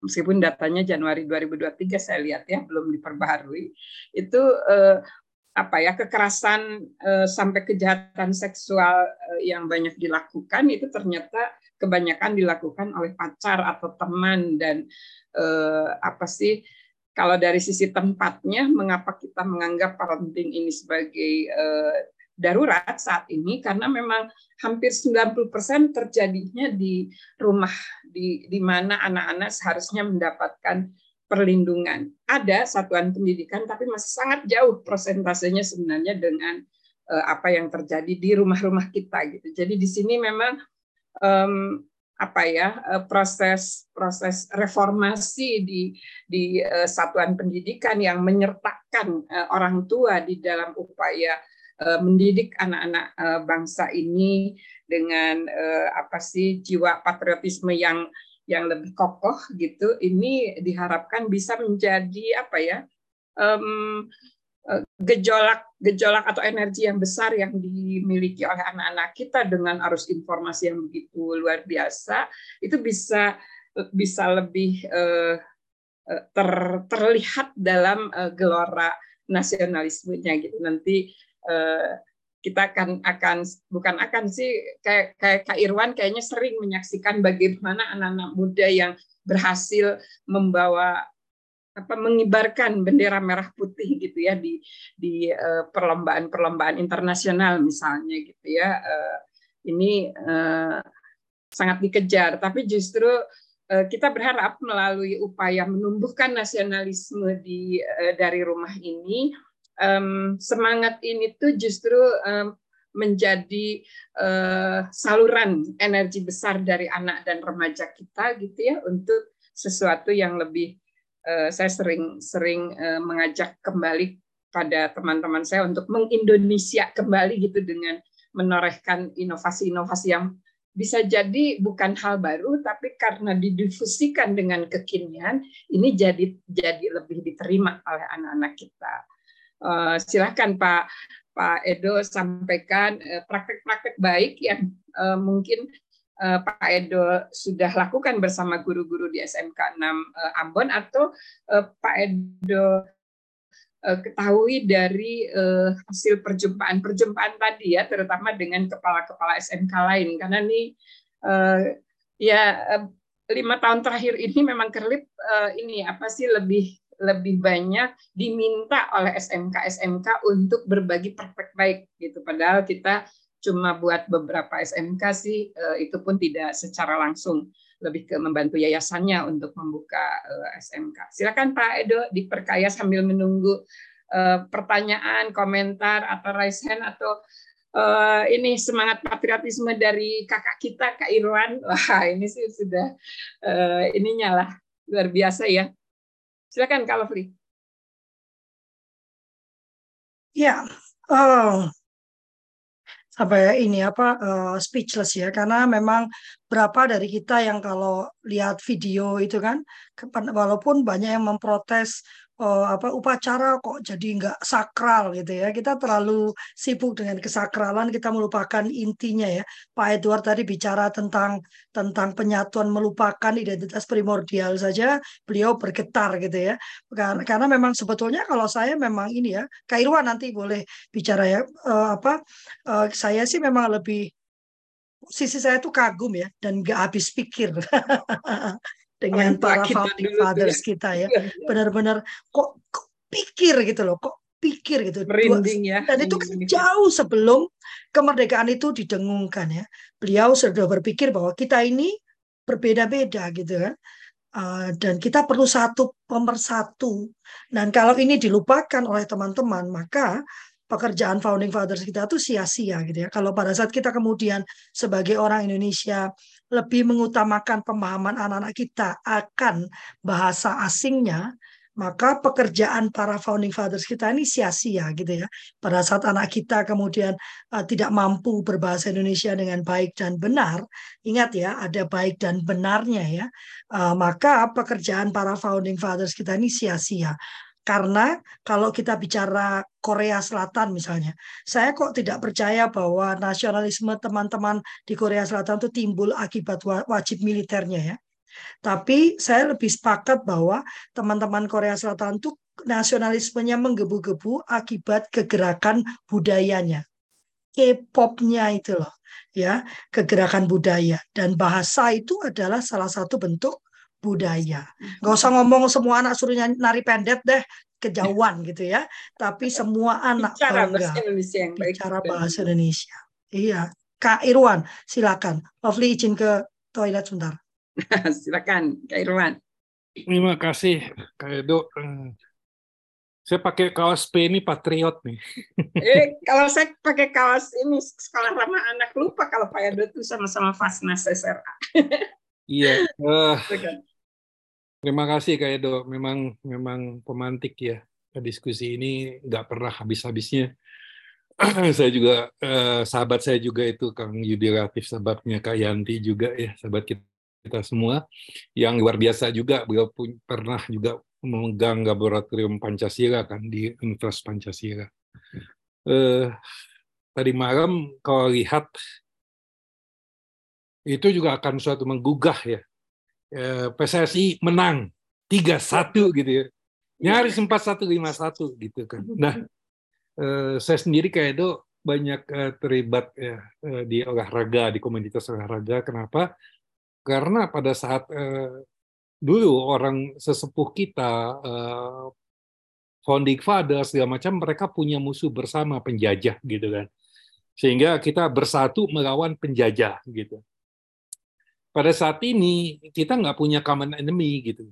meskipun datanya Januari 2023 saya lihat ya belum diperbaharui itu uh, apa ya kekerasan uh, sampai kejahatan seksual uh, yang banyak dilakukan itu ternyata kebanyakan dilakukan oleh pacar atau teman dan uh, apa sih kalau dari sisi tempatnya mengapa kita menganggap parenting ini sebagai uh, darurat saat ini karena memang hampir 90% terjadinya di rumah di di mana anak-anak seharusnya mendapatkan perlindungan. Ada satuan pendidikan tapi masih sangat jauh prosentasenya sebenarnya dengan uh, apa yang terjadi di rumah-rumah kita gitu. Jadi di sini memang um, apa ya uh, proses proses reformasi di di uh, satuan pendidikan yang menyertakan orang tua di dalam upaya Eh, mendidik anak-anak eh, bangsa ini dengan eh, apa sih jiwa patriotisme yang yang lebih kokoh gitu ini diharapkan bisa menjadi apa ya um, gejolak gejolak atau energi yang besar yang dimiliki oleh anak-anak kita dengan arus informasi yang begitu luar biasa itu bisa bisa lebih uh, ter, terlihat dalam uh, gelora nasionalismenya gitu. Nanti Eh, kita akan akan bukan akan sih kayak kayak Kak Irwan kayaknya sering menyaksikan bagaimana anak-anak muda yang berhasil membawa apa mengibarkan bendera merah putih gitu ya di di eh, perlombaan-perlombaan internasional misalnya gitu ya. Uh, ini sangat dikejar. Tapi justru kita berharap melalui upaya menumbuhkan nasionalisme di dari rumah ini um, semangat ini tuh justru um, menjadi uh, saluran energi besar dari anak dan remaja kita gitu ya untuk sesuatu yang lebih uh, saya sering sering uh, mengajak kembali pada teman-teman saya untuk mengindonesia kembali gitu dengan menorehkan inovasi-inovasi yang bisa jadi bukan hal baru tapi karena didifusikan dengan kekinian ini jadi jadi lebih diterima oleh anak-anak kita. Uh, silakan Pak Pak Edo sampaikan eh, praktek-praktek baik yang uh, mungkin uh, Pak Edo sudah lakukan bersama guru-guru di SMK 6 uh, Ambon atau uh, Pak Edo uh, ketahui dari uh, hasil perjumpaan-perjumpaan tadi ya terutama dengan kepala-kepala SMK lain. Karena ini uh, ya uh, lima tahun terakhir ini memang kerlip uh, ini apa sih lebih lebih banyak diminta oleh SMK SMK untuk berbagi praktek baik gitu padahal kita cuma buat beberapa SMK sih eh, itu pun tidak secara langsung lebih ke membantu yayasannya untuk membuka eh, SMK. Silakan Pak Edo diperkaya sambil menunggu eh, pertanyaan, komentar atau raise hand atau ini semangat patriotisme dari kakak kita Kak Irwan. Wah, ini sih sudah ininya lah luar biasa ya Silakan Kak Lovely. Ya, oh. apa ya ini apa uh, speechless ya karena memang berapa dari kita yang kalau lihat video itu kan walaupun banyak yang memprotes uh, apa upacara kok jadi nggak sakral gitu ya. Kita terlalu sibuk dengan kesakralan, kita melupakan intinya ya. Pak Edward tadi bicara tentang tentang penyatuan melupakan identitas primordial saja, beliau bergetar gitu ya. Karena, karena memang sebetulnya kalau saya memang ini ya, Kak nanti boleh bicara ya uh, apa uh, saya sih memang lebih sisi saya tuh kagum ya dan nggak habis pikir dengan para founding fathers ya. kita ya. Iya, iya. Benar-benar kok, kok pikir gitu loh, kok pikir gitu. Merinding ya. Dan itu kan jauh sebelum kemerdekaan itu didengungkan ya. Beliau sudah berpikir bahwa kita ini berbeda-beda gitu kan. Uh, dan kita perlu satu pemersatu. Dan kalau ini dilupakan oleh teman-teman, maka pekerjaan founding fathers kita itu sia-sia gitu ya. Kalau pada saat kita kemudian sebagai orang Indonesia lebih mengutamakan pemahaman anak-anak kita akan bahasa asingnya, maka pekerjaan para founding fathers kita ini sia-sia gitu ya. Pada saat anak kita kemudian uh, tidak mampu berbahasa Indonesia dengan baik dan benar, ingat ya ada baik dan benarnya ya. Uh, maka pekerjaan para founding fathers kita ini sia-sia. Karena kalau kita bicara Korea Selatan misalnya, saya kok tidak percaya bahwa nasionalisme teman-teman di Korea Selatan itu timbul akibat wajib militernya ya. Tapi saya lebih sepakat bahwa teman-teman Korea Selatan itu nasionalismenya menggebu-gebu akibat kegerakan budayanya. K-popnya itu loh ya, kegerakan budaya dan bahasa itu adalah salah satu bentuk budaya. Gak usah ngomong semua anak suruh nari pendet deh, kejauhan gitu ya. Tapi semua anak bicara bahasa Indonesia yang baik. Bicara bahasa Indonesia. Iya. Kak Irwan, silakan. Lovely izin ke toilet sebentar. silakan, Kak Irwan. Terima kasih, Kak Edo. Eh, saya pakai kaos P ini patriot nih. eh, kalau saya pakai kaos ini sekolah ramah anak lupa kalau Pak Edo itu sama-sama Fasnas SRA. iya. Uh, Terima kasih Kak Edo. Memang memang pemantik ya. Diskusi ini nggak pernah habis-habisnya. saya juga eh, sahabat saya juga itu Kang Yudi Latif, sahabatnya Kak Yanti juga ya, sahabat kita, kita semua yang luar biasa juga. Beliau pun pernah juga memegang laboratorium Pancasila kan di Universitas Pancasila. Eh, tadi malam kalau lihat itu juga akan suatu menggugah ya PSSI menang 3-1 gitu ya. Nyaris 4-1 5-1 gitu kan. Nah, eh, saya sendiri kayak itu banyak eh, terlibat ya di olahraga, di komunitas olahraga. Kenapa? Karena pada saat dulu orang sesepuh kita founding father segala macam mereka punya musuh bersama penjajah gitu kan. Sehingga kita bersatu melawan penjajah gitu pada saat ini kita nggak punya common enemy gitu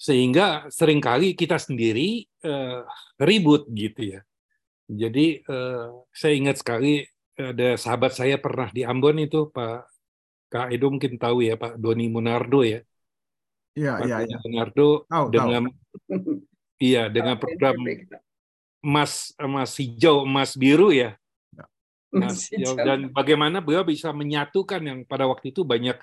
sehingga sering kali kita sendiri uh, ribut gitu ya jadi uh, saya ingat sekali ada sahabat saya pernah di Ambon itu Pak Kak Edo mungkin tahu ya Pak Doni Munardo ya Iya, iya, iya. Munardo tahu, dengan tahu. iya dengan program Mas Mas Hijau, Mas Biru ya. Nah, ya, dan bagaimana beliau bisa menyatukan yang pada waktu itu banyak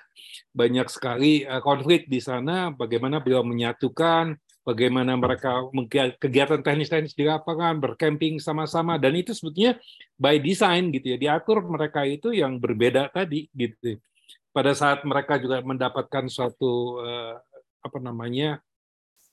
banyak sekali uh, konflik di sana, bagaimana beliau menyatukan, bagaimana mereka kegiatan teknis-teknis di lapangan, bercamping sama-sama, dan itu sebetulnya by design gitu ya, diatur mereka itu yang berbeda tadi gitu. Pada saat mereka juga mendapatkan suatu uh, apa namanya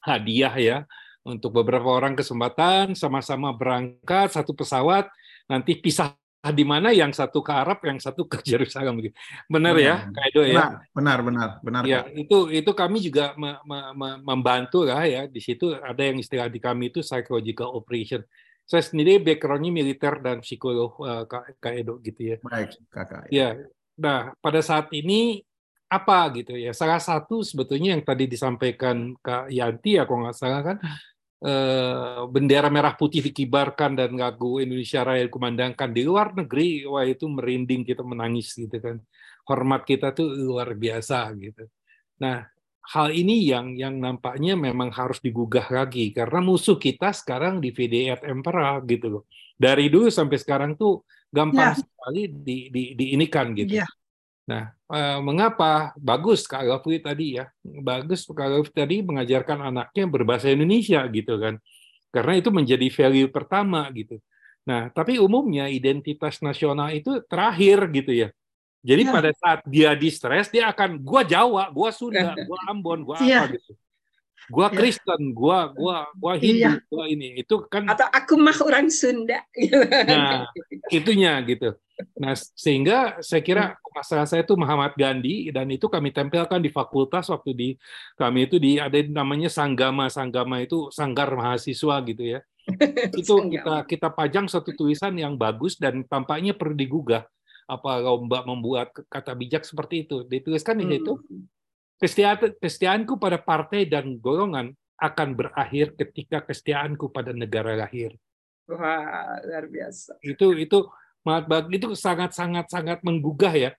hadiah ya untuk beberapa orang kesempatan sama-sama berangkat satu pesawat nanti pisah Ah, di mana yang satu ke Arab, yang satu ke Yerusalem gitu. Benar ya, Kak Edo ya? Benar, benar, benar. Ya, itu itu kami juga me, me, me, membantu lah ya. Di situ ada yang istilah di kami itu psychological operation. Saya sendiri backgroundnya militer dan psikolog uh, Kak, Kak Edo gitu ya. Baik, Kakak. Ya. Nah, pada saat ini apa gitu ya? Salah satu sebetulnya yang tadi disampaikan Kak Yanti ya, kalau nggak salah kan, bendera merah putih dikibarkan dan lagu Indonesia Raya dikumandangkan di luar negeri, wah itu merinding kita menangis gitu kan. Hormat kita tuh luar biasa gitu. Nah, hal ini yang yang nampaknya memang harus digugah lagi karena musuh kita sekarang di VDF Emperor gitu loh. dari dulu sampai sekarang tuh gampang Ya. sekali di, di, diinikan gitu. Iya. Nah, eh, mengapa bagus Kak Gafri tadi ya? Bagus Kak Gafri tadi mengajarkan anaknya berbahasa Indonesia gitu kan. Karena itu menjadi value pertama gitu. Nah, tapi umumnya identitas nasional itu terakhir gitu ya. Jadi Ya. pada saat dia di stres dia akan gua Jawa, gua Sunda, gua Ambon, gua apa gitu. Gua Ya. Kristen, gua gua gua Hindu, Iya. gua ini. Itu kan Atau aku mah orang Sunda. Nah, itunya gitu. Nah, sehingga saya kira masalah saya itu Muhammad Gandhi dan itu kami tempelkan di fakultas waktu di kami itu di ada namanya sanggama sanggama itu sanggar mahasiswa gitu ya. Itu kita kita pajang satu tulisan yang bagus dan tampaknya perlu digugah apa lomba membuat kata bijak seperti itu. Dituliskan di situ kesetiaan kesetiaanku pada partai dan golongan akan berakhir ketika kesetiaanku pada negara lahir Wah, luar biasa. itu itu itu sangat sangat sangat menggugah ya.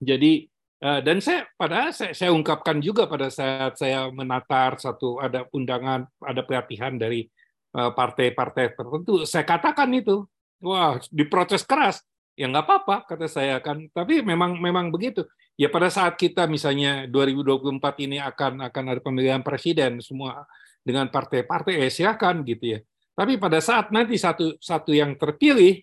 Jadi eh, dan saya padahal saya, saya ungkapkan juga pada saat saya menatar satu ada undangan ada pelatihan dari eh, partai-partai tertentu saya katakan itu wah diprotes keras ya nggak apa-apa kata saya kan. Tapi memang memang begitu. Ya pada saat kita misalnya 2024 ini akan akan ada pemilihan presiden semua dengan partai-partai ya silakan gitu ya. Tapi pada saat nanti satu satu yang terpilih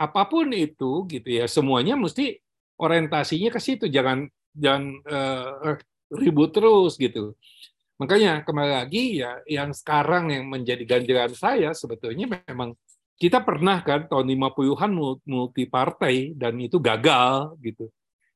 apa pun itu gitu ya semuanya mesti orientasinya ke situ. Jangan jangan eh, ribut terus gitu. Makanya kembali lagi ya yang sekarang yang menjadi ganjalan saya sebetulnya memang kita pernah kan tahun 50-an multi partai dan itu gagal gitu.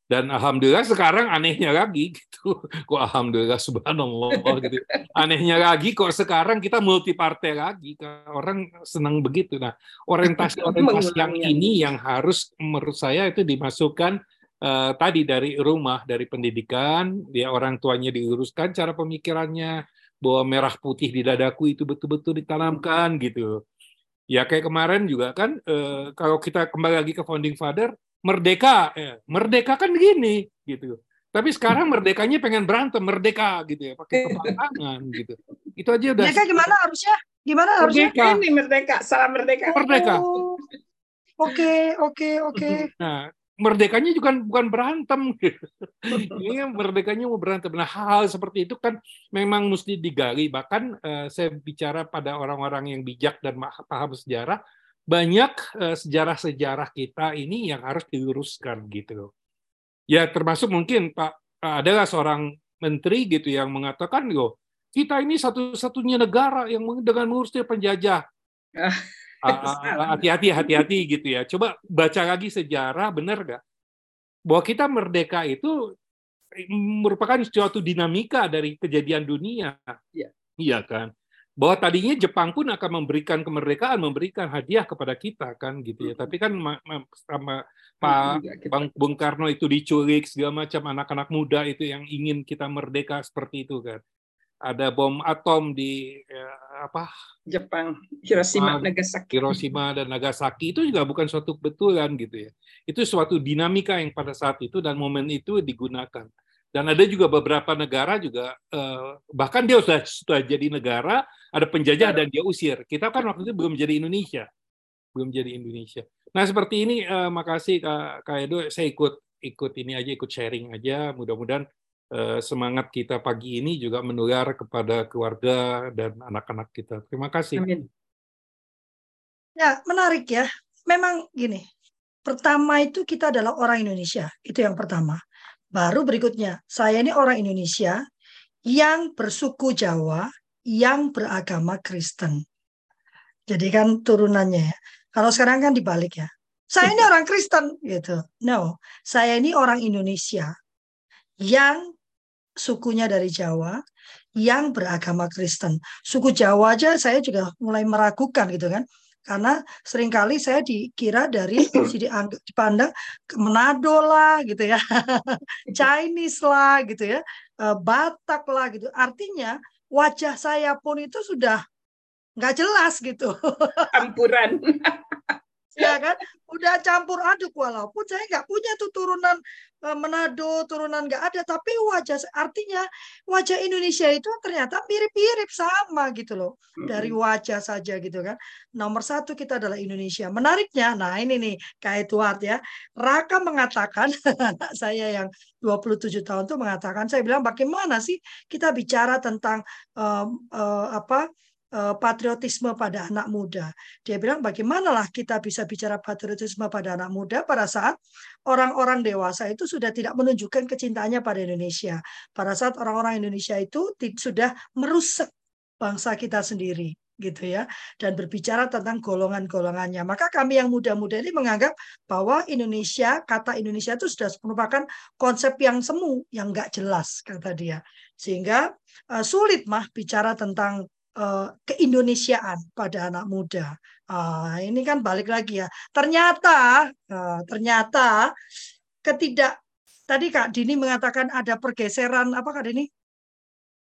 Dan alhamdulillah sekarang anehnya lagi gitu. Kok alhamdulillah subhanallah gitu. Anehnya lagi kok sekarang kita multi partai lagi. Orang senang begitu. Nah orientasi orientasi yang ini yang harus menurut saya itu dimasukkan uh, tadi dari rumah dari pendidikan dia orang tuanya diuruskan cara pemikirannya bahwa merah putih di dadaku itu betul-betul ditanamkan gitu ya kayak kemarin juga kan uh, kalau kita kembali lagi ke founding father merdeka ya. merdeka kan gini gitu. Tapi sekarang merdekanya pengen berantem merdeka gitu ya. Pakai kepala tangan gitu. Itu aja udah merdeka gimana harusnya? Gimana harusnya? Merdeka. ini merdeka salam merdeka. Merdeka. Oke oke oke. Nah merdekanya juga bukan berantem ini merdekanya mau berantem nah hal, hal seperti itu kan memang mesti digali bahkan uh, saya bicara pada orang-orang yang bijak dan paham sejarah banyak sejarah-sejarah kita ini yang harus diluruskan gitu. Ya termasuk mungkin Pak adalah seorang menteri gitu yang mengatakan loh kita ini satu-satunya negara yang dengan mengurusnya penjajah. Hati-hati, hati-hati gitu ya. Coba baca lagi sejarah, benar nggak? Bahwa kita merdeka itu merupakan suatu dinamika dari kejadian dunia. Iya. Iya kan? bahwa tadinya Jepang pun akan memberikan kemerdekaan, memberikan hadiah kepada kita kan gitu ya. Tapi kan sama Pak Bang Bung Karno itu diculik segala macam anak-anak muda itu yang ingin kita merdeka seperti itu kan. Ada bom atom di ya, apa? Jepang, Hiroshima, Jepang, Nagasaki. Hiroshima dan Nagasaki itu juga bukan suatu kebetulan gitu ya. Itu suatu dinamika yang pada saat itu dan momen itu digunakan. Dan ada juga beberapa negara juga bahkan dia sudah sudah jadi negara, ada penjajah dan dia usir. Kita kan waktu itu belum jadi Indonesia. Belum jadi Indonesia. Nah, seperti ini makasih Kak, Kak Edo, saya ikut ikut ini aja ikut sharing aja. Mudah-mudahan semangat kita pagi ini juga menular kepada keluarga dan anak-anak kita. Terima kasih. Amin. Ya, menarik ya. Memang gini. Pertama itu kita adalah orang Indonesia. Itu yang pertama. Baru berikutnya, saya ini orang Indonesia yang bersuku Jawa, yang beragama Kristen. Jadi kan turunannya ya. Kalau sekarang kan dibalik ya. Saya ini orang Kristen gitu. No, saya ini orang Indonesia yang sukunya dari Jawa, yang beragama Kristen. Suku Jawa aja saya juga mulai meragukan gitu kan. Karena sering kali saya dikira dari dipandang ke Manado lah gitu ya, Chinese lah gitu ya, Batak lah gitu. Artinya wajah saya pun itu sudah nggak jelas gitu. Campuran. ya kan, udah campur aduk walaupun saya nggak punya tuh turunan Eh, Manado turunan nggak ada tapi wajah artinya wajah Indonesia itu ternyata mirip-mirip sama gitu loh. Dari wajah saja gitu kan. Nomor satu kita adalah Indonesia. Menariknya nah ini nih Kak Edward ya. Raka mengatakan anak saya yang 27 tahun tuh mengatakan saya bilang bagaimana sih kita bicara tentang um, uh, apa patriotisme pada anak muda. Dia bilang bagaimanalah kita bisa bicara patriotisme pada anak muda pada saat orang-orang dewasa itu sudah tidak menunjukkan kecintaannya pada Indonesia. Pada saat orang-orang Indonesia itu sudah merusak bangsa kita sendiri gitu ya dan berbicara tentang golongan-golongannya maka kami yang muda-muda ini menganggap bahwa Indonesia kata Indonesia itu sudah merupakan konsep yang semu yang nggak jelas kata dia sehingga uh, sulit mah bicara tentang Eh, keindonesiaan pada anak muda. Uh, ini kan balik lagi ya. Ternyata, uh, ternyata ketidak tadi Kak Dini mengatakan ada pergeseran apa Kak Dini?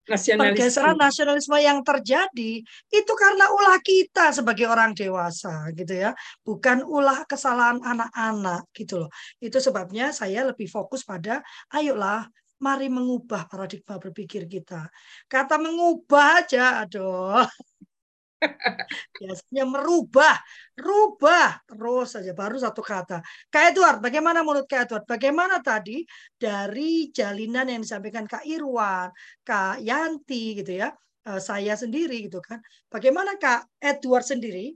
Nasionalisme. Pergeseran nasionalisme yang terjadi itu karena ulah kita sebagai orang dewasa gitu ya, bukan ulah kesalahan anak-anak gitu loh. Itu sebabnya saya lebih fokus pada ayolah Mari mengubah paradigma berpikir kita. Kata mengubah aja, aduh. Biasanya merubah, rubah terus saja baru satu kata. Kak Edward, bagaimana menurut Kak Edward? Bagaimana tadi dari jalinan yang disampaikan Kak Irwan, Kak Yanti gitu ya, eh, saya sendiri gitu kan. Bagaimana Kak Edward sendiri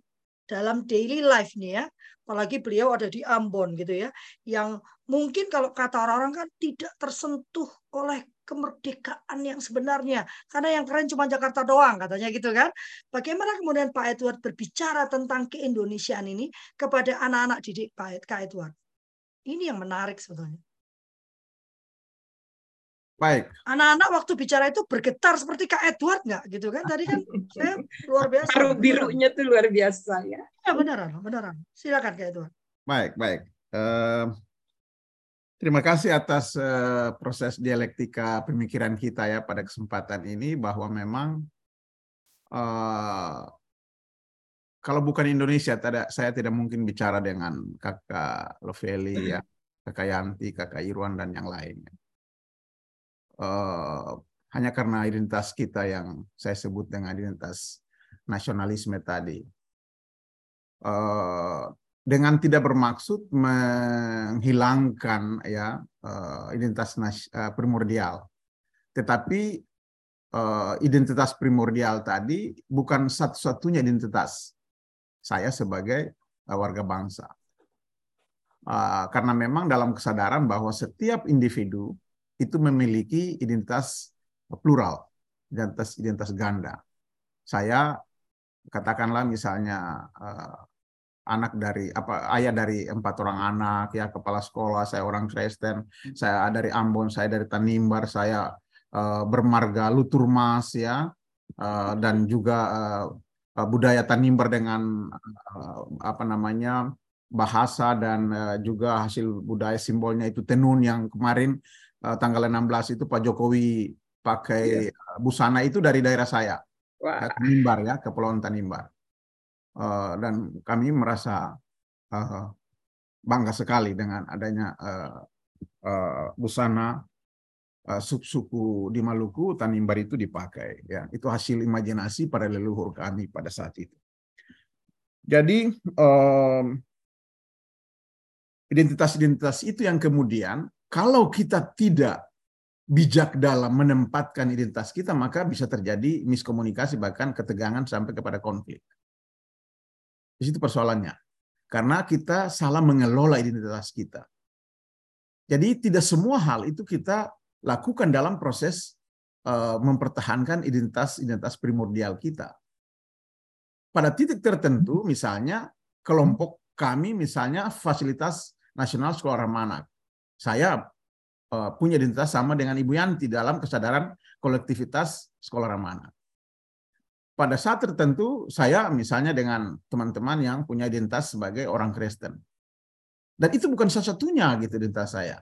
dalam daily life nih ya, apalagi beliau ada di Ambon gitu ya, yang mungkin kalau kata orang-orang kan tidak tersentuh oleh kemerdekaan yang sebenarnya. Karena yang keren cuma Jakarta doang katanya gitu kan. Bagaimana kemudian Pak Edward berbicara tentang keindonesiaan ini kepada anak-anak didik Pak Edward? Ini yang menarik sebetulnya. Baik. Anak-anak waktu bicara itu bergetar seperti Kak Edward nggak gitu kan? Tadi kan saya luar biasa. Paru birunya tuh luar biasa ya. Ya beneran, beneran. Silakan Kak Edward. Baik, baik. Uh, terima kasih atas uh, proses dialektika pemikiran kita ya pada kesempatan ini bahwa memang uh, kalau bukan Indonesia, tidak, saya tidak mungkin bicara dengan kakak Loveli ya, kakak Yanti, kakak Irwan dan yang lainnya uh, hanya karena identitas kita yang saya sebut dengan identitas nasionalisme tadi. Uh, dengan tidak bermaksud menghilangkan ya uh, identitas uh, primordial, tetapi identitas primordial tadi bukan satu-satunya identitas saya sebagai warga bangsa. Karena memang dalam kesadaran bahwa setiap individu itu memiliki identitas plural, identitas identitas ganda. Saya katakanlah misalnya uh, anak dari apa ayah dari empat orang anak ya kepala sekolah saya orang Kristen saya dari Ambon saya dari Tanimbar saya uh, bermarga Luturmas ya uh, dan juga uh, budaya Tanimbar dengan uh, apa namanya bahasa dan uh, juga hasil budaya simbolnya itu tenun yang kemarin uh, tanggal 16 itu Pak Jokowi pakai yeah. busana itu dari daerah saya. Wah. Tanimbar ya, Kepulauan Tanimbar. Uh, dan kami merasa uh, bangga sekali dengan adanya uh, uh, busana uh, suku di Maluku Tanimbar itu dipakai ya itu hasil imajinasi para leluhur kami pada saat itu jadi um, identitas-identitas itu yang kemudian kalau kita tidak bijak dalam menempatkan identitas kita, maka bisa terjadi miskomunikasi, bahkan ketegangan sampai kepada konflik. Di situ persoalannya. Karena kita salah mengelola identitas kita. Jadi tidak semua hal itu kita lakukan dalam proses uh, mempertahankan identitas-identitas primordial kita. Pada titik tertentu, misalnya kelompok kami, misalnya fasilitas nasional sekolah ramah saya uh, punya identitas sama dengan Ibu Yanti dalam kesadaran kolektivitas sekolah ramah Pada saat tertentu saya misalnya dengan teman-teman yang punya identitas sebagai orang Kristen. Dan itu bukan satu-satunya gitu identitas saya.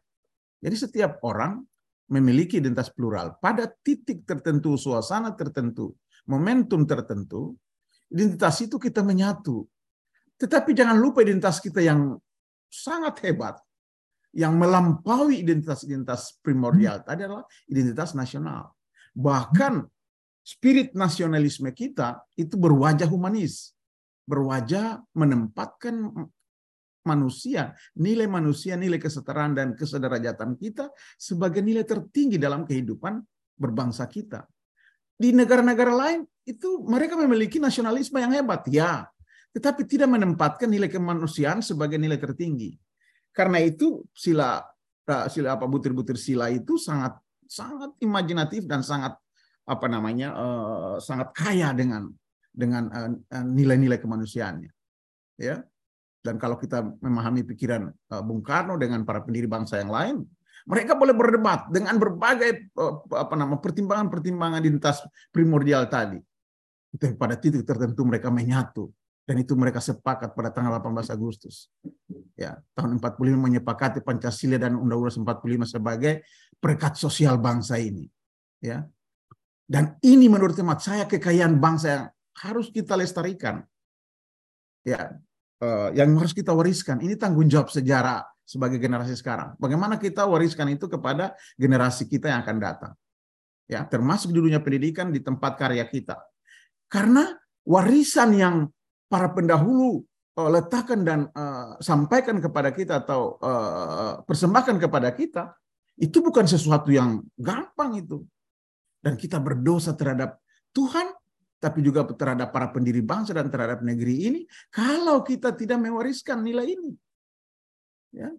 Jadi setiap orang memiliki identitas plural. Pada titik tertentu, suasana tertentu, momentum tertentu, identitas itu kita menyatu. Tetapi jangan lupa identitas kita yang sangat hebat yang melampaui identitas-identitas primordial tadi adalah identitas nasional. Bahkan spirit nasionalisme kita itu berwajah humanis, berwajah menempatkan manusia, nilai manusia, nilai kesetaraan dan kesederajatan kita sebagai nilai tertinggi dalam kehidupan berbangsa kita. Di negara-negara lain itu mereka memiliki nasionalisme yang hebat, ya, tetapi tidak menempatkan nilai kemanusiaan sebagai nilai tertinggi. Karena itu sila eh, sila apa butir-butir sila itu sangat sangat imajinatif dan sangat apa namanya uh, sangat kaya dengan dengan uh, nilai-nilai kemanusiaannya. Ya. Dan kalau kita memahami pikiran uh, Bung Karno dengan para pendiri bangsa yang lain, mereka boleh berdebat dengan berbagai apa nama pertimbangan-pertimbangan identitas primordial tadi. Tapi pada titik tertentu mereka menyatu dan itu mereka sepakat pada tanggal 18 Agustus. Ya, tahun 45 menyepakati Pancasila dan Undang-Undang 45 sebagai perekat sosial bangsa ini. Ya. Dan ini menurut hemat saya kekayaan bangsa yang harus kita lestarikan. Ya, eh, yang harus kita wariskan. Ini tanggung jawab sejarah sebagai generasi sekarang. Bagaimana kita wariskan itu kepada generasi kita yang akan datang. Ya, termasuk di dunia pendidikan di tempat karya kita. Karena warisan yang para pendahulu uh, letakkan dan uh, sampaikan kepada kita atau uh, persembahkan kepada kita itu bukan sesuatu yang gampang itu. Dan kita berdosa terhadap Tuhan tapi juga terhadap para pendiri bangsa dan terhadap negeri ini kalau kita tidak mewariskan nilai ini. Ya.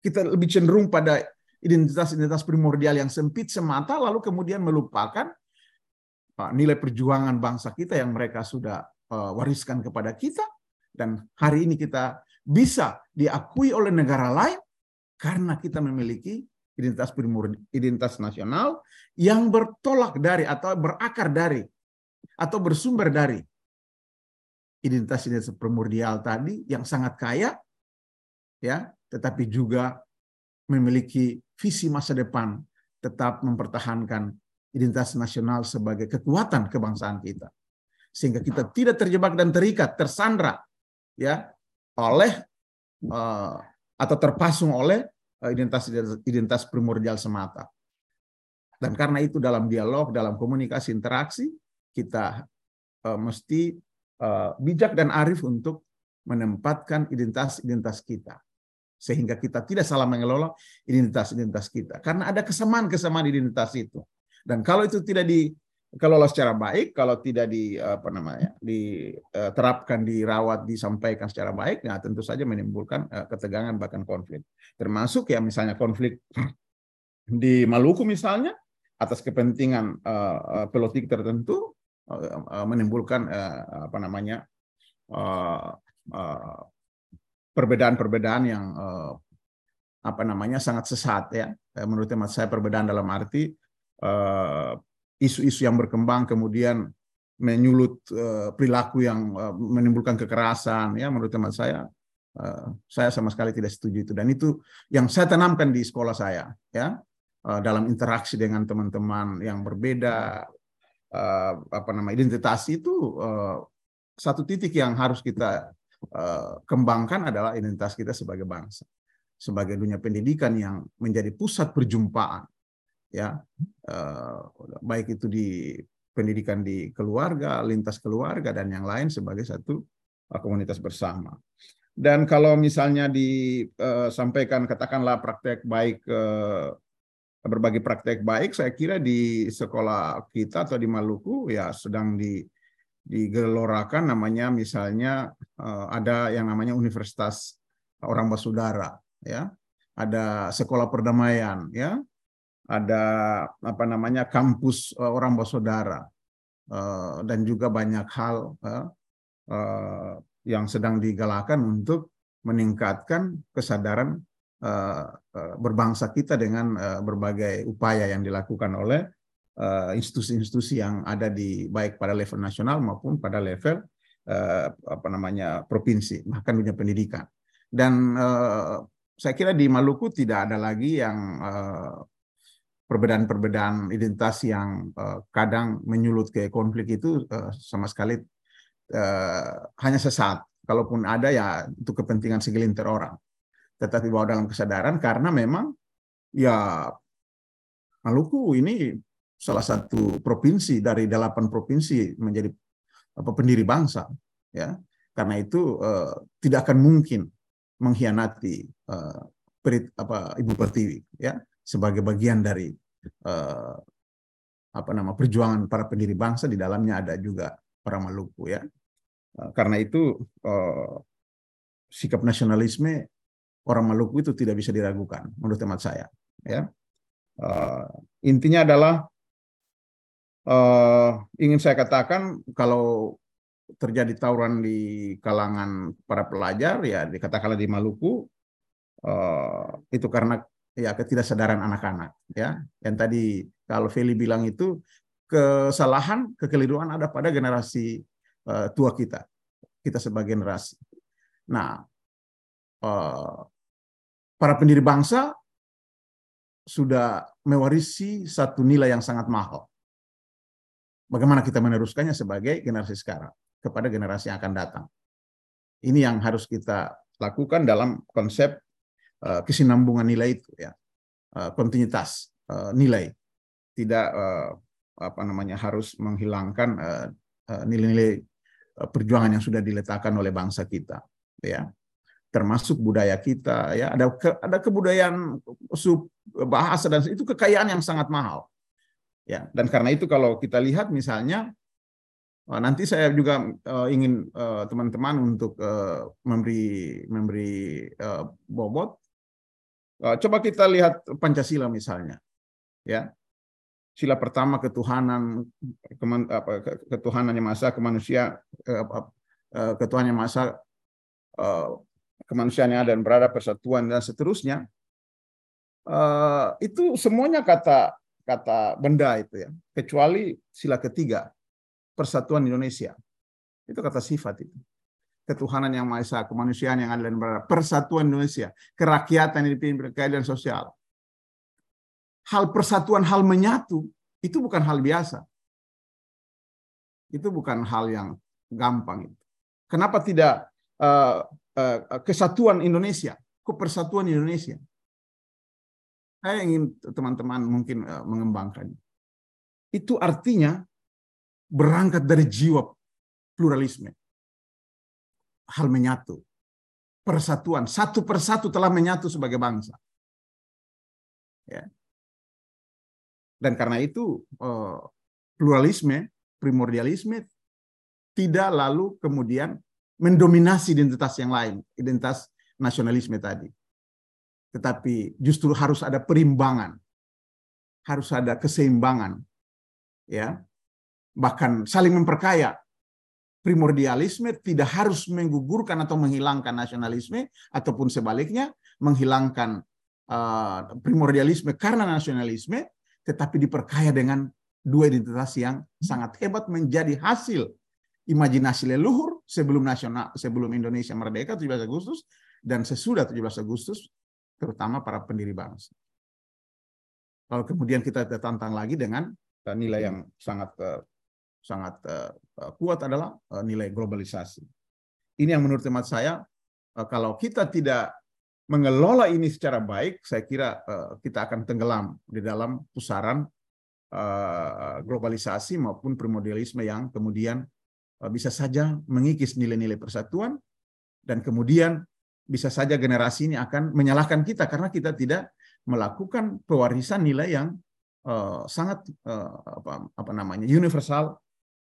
Kita lebih cenderung pada identitas-identitas primordial yang sempit semata lalu kemudian melupakan nilai perjuangan bangsa kita yang mereka sudah Eh, wariskan kepada kita dan hari ini kita bisa diakui oleh negara lain karena kita memiliki identitas primur identitas nasional yang bertolak dari atau berakar dari atau bersumber dari identitas-identitas primordial tadi yang sangat kaya ya tetapi juga memiliki visi masa depan tetap mempertahankan identitas nasional sebagai kekuatan kebangsaan kita sehingga kita tidak terjebak dan terikat, tersandra ya oleh uh, atau terpasung oleh uh, identitas identitas primordial semata. Dan karena itu dalam dialog, dalam komunikasi interaksi kita uh, mesti uh, bijak dan arif untuk menempatkan identitas-identitas kita sehingga kita tidak salah mengelola identitas-identitas kita karena ada kesamaan-kesamaan identitas itu. Dan kalau itu tidak di kelola secara baik, kalau tidak di apa namanya diterapkan, dirawat, disampaikan secara baik, nah tentu saja menimbulkan uh, ketegangan bahkan konflik. Termasuk ya misalnya konflik di Maluku misalnya atas kepentingan uh, politik tertentu menimbulkan apa namanya perbedaan-perbedaan yang apa namanya sangat sesat ya. Menurut hemat saya perbedaan dalam arti isu-isu yang berkembang kemudian menyulut uh, perilaku yang uh, menimbulkan kekerasan ya menurut teman saya uh, saya sama sekali tidak setuju itu. Dan itu yang saya tanamkan di sekolah saya ya dalam interaksi dengan teman-teman yang berbeda apa nama identitas itu satu titik yang harus kita kembangkan adalah identitas kita sebagai bangsa sebagai dunia pendidikan yang menjadi pusat perjumpaan ya eh, baik itu di pendidikan di keluarga, lintas keluarga dan yang lain sebagai satu eh, komunitas bersama. Dan kalau misalnya disampaikan eh, katakanlah praktek baik berbagai praktek baik, saya kira di sekolah kita atau di Maluku ya sedang di digelorakan namanya misalnya ada yang namanya Universitas Orang Basudara ya ada sekolah perdamaian ya ada apa namanya kampus uh, orang bersaudara uh, dan juga banyak hal uh, uh, yang sedang digalakan untuk meningkatkan kesadaran berbangsa kita dengan berbagai upaya yang dilakukan oleh institusi-institusi yang ada di baik pada level nasional maupun pada level apa namanya provinsi bahkan dunia pendidikan. Dan saya kira di Maluku tidak ada lagi yang perbedaan-perbedaan identitas yang uh, kadang menyulut ke konflik itu uh, sama sekali uh, hanya sesaat. Kalaupun ada ya itu kepentingan segelintir orang. tetapi bahwa dalam kesadaran karena memang ya Maluku ini salah satu provinsi dari delapan provinsi menjadi apa pendiri bangsa ya karena itu uh, tidak akan mungkin mengkhianati uh, perit, apa ibu pertiwi ya sebagai bagian dari uh, apa nama perjuangan para pendiri bangsa di dalamnya ada juga orang Maluku ya. Uh, karena itu uh, sikap nasionalisme orang Maluku itu tidak bisa diragukan menurut teman saya ya. Uh, intinya adalah uh, ingin saya katakan kalau terjadi tawuran di kalangan para pelajar ya dikatakanlah di Maluku uh, itu karena ya ketidaksadaran anak-anak ya yang tadi kalau Feli bilang itu kesalahan kekeliruan ada pada generasi uh, tua kita kita sebagai generasi nah uh, para pendiri bangsa sudah mewarisi satu nilai yang sangat mahal. Bagaimana kita meneruskannya sebagai generasi sekarang kepada generasi yang akan datang. Ini yang harus kita lakukan dalam konsep kesinambungan nilai itu ya. Uh, kontinuitas uh, nilai. Tidak apa namanya harus menghilangkan nilai-nilai perjuangan yang sudah diletakkan oleh bangsa kita ya termasuk budaya kita ya ada ke, ada kebudayaan sub bahasa dan itu kekayaan yang sangat mahal ya dan karena itu kalau kita lihat misalnya nanti saya juga uh, ingin teman-teman uh, untuk uh, memberi memberi uh, bobot coba kita lihat pancasila misalnya ya. Sila pertama ketuhanan keman, apa, ketuhanan yang masa kemanusia uh, uh, ketuhanan yang masa kemanusiaan yang ada dan berada persatuan dan seterusnya. Itu semuanya kata kata benda itu ya kecuali sila ketiga persatuan Indonesia. Itu kata sifat itu ketuhanan yang maha esa kemanusiaan yang ada dan berada persatuan Indonesia kerakyatan yang dipimpin keadilan sosial hal persatuan hal menyatu itu bukan hal biasa itu bukan hal yang gampang kenapa tidak uh, Eh, kesatuan Indonesia, kepersatuan Indonesia. Saya ingin teman-teman mungkin uh, mengembangkan. Itu artinya berangkat dari jiwa pluralisme. Hal menyatu. Persatuan. Satu persatu telah menyatu sebagai bangsa. Ya. Dan karena itu uh, pluralisme, primordialisme tidak lalu kemudian mendominasi identitas yang lain, identitas nasionalisme tadi. Tetapi justru harus ada perimbangan, harus ada keseimbangan, ya, bahkan saling memperkaya. Primordialisme tidak harus menggugurkan atau menghilangkan nasionalisme, ataupun sebaliknya menghilangkan uh, primordialisme karena nasionalisme, tetapi diperkaya dengan dua identitas yang sangat hebat menjadi hasil imajinasi leluhur sebelum nasional sebelum Indonesia merdeka 17 Agustus dan sesudah 17 Agustus terutama para pendiri bangsa. Lalu kemudian kita tantang lagi dengan nilai yang sangat eh, sangat eh, kuat adalah nilai globalisasi. Ini yang menurut teman saya kalau kita tidak mengelola ini secara baik, saya kira kita akan tenggelam di dalam pusaran globalisasi maupun primordialisme yang kemudian Eh, bisa saja mengikis nilai-nilai persatuan dan kemudian bisa saja generasi ini akan menyalahkan kita karena kita tidak melakukan pewarisan nilai yang sangat apa, apa namanya universal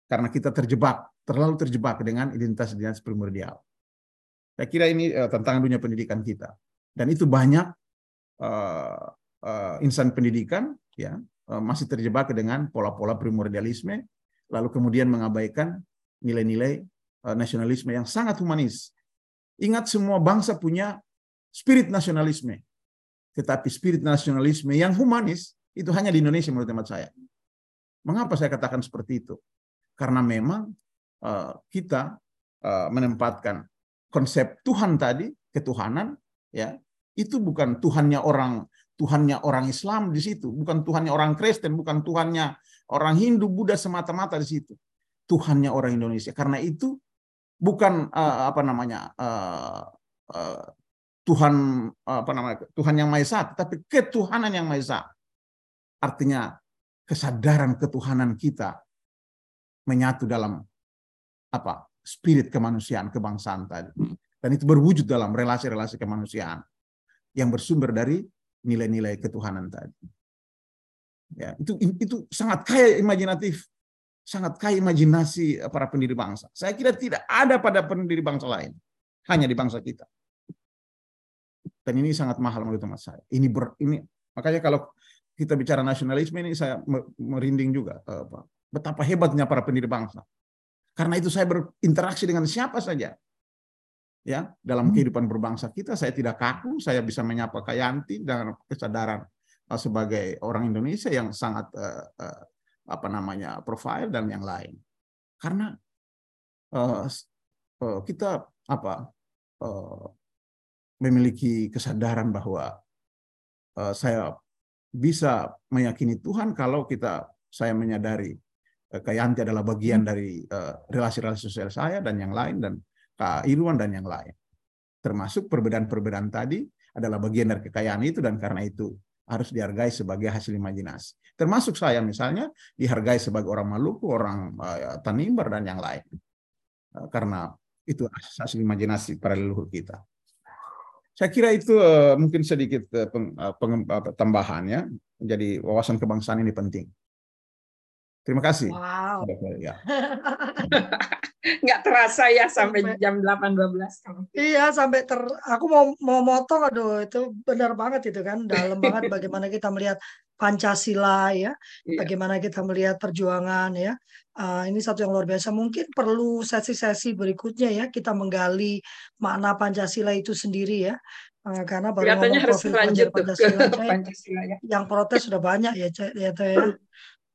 karena kita terjebak terlalu terjebak dengan identitas-identitas primordial. Saya kira ini uh, tantangan dunia pendidikan kita dan itu banyak uh, uh, insan pendidikan ya uh, masih terjebak dengan pola-pola primordialisme lalu kemudian mengabaikan nilai-nilai uh, nasionalisme yang sangat humanis. Ingat semua bangsa punya spirit nasionalisme. Tetapi spirit nasionalisme yang humanis itu hanya di Indonesia menurut teman saya. Mengapa saya katakan seperti itu? Karena memang uh, kita uh, menempatkan konsep Tuhan tadi, ketuhanan, ya itu bukan Tuhannya orang Tuhannya orang Islam di situ, bukan Tuhannya orang Kristen, bukan Tuhannya orang Hindu, Buddha semata-mata di situ. Tuhannya orang Indonesia. Karena itu bukan uh, apa namanya uh, uh, Tuhan apa namanya Tuhan yang Maha Esa, tapi ketuhanan yang Maha Esa. Artinya kesadaran ketuhanan kita menyatu dalam apa spirit kemanusiaan kebangsaan tadi. Dan itu berwujud dalam relasi-relasi kemanusiaan yang bersumber dari nilai-nilai ketuhanan tadi. Ya, itu itu sangat kaya imajinatif, sangat kaya imajinasi para pendiri bangsa. Saya kira tidak ada pada pendiri bangsa lain, hanya di bangsa kita. Dan ini sangat mahal menurut teman saya. Ini ber, ini makanya kalau kita bicara nasionalisme ini saya merinding juga eh, betapa hebatnya para pendiri bangsa. Karena itu saya berinteraksi dengan siapa saja. Ya, dalam hmm. kehidupan berbangsa kita saya tidak kaku, saya bisa menyapa Kayanti dengan kesadaran eh, sebagai orang Indonesia yang sangat uh, uh, apa namanya profil dan yang lain. Karena uh, uh, kita apa uh, memiliki kesadaran bahwa uh, saya bisa meyakini Tuhan kalau kita saya menyadari Kayanti adalah bagian hmm. dari relasi-relasi uh, sosial saya dan yang lain dan Kak Irwan dan yang lain. Termasuk perbedaan-perbedaan tadi adalah bagian dari kekayaan itu dan karena itu harus dihargai sebagai hasil imajinasi. Termasuk saya misalnya dihargai sebagai orang Maluku, orang uh, Tanimbar dan yang lain. Uh, karena itu hasil imajinasi para leluhur kita. Saya kira itu uh, mungkin sedikit uh, peng, uh, peng, uh, tambahannya. Jadi wawasan kebangsaan ini penting. Terima kasih. Wow. Ya. Nggak terasa ya sampai, sampai jam 8.12. Iya, sampai ter aku mau mau motong aduh itu benar banget itu kan. Dalam banget bagaimana kita melihat Pancasila ya, iya. bagaimana kita melihat perjuangan ya. Uh, ini satu yang luar biasa. Mungkin perlu sesi-sesi berikutnya ya kita menggali makna Pancasila itu sendiri ya. Uh, karena baru ngomong harus profil lanjut Pancasila, ke Pancasila ya. yang protes sudah banyak ya, ya, ya.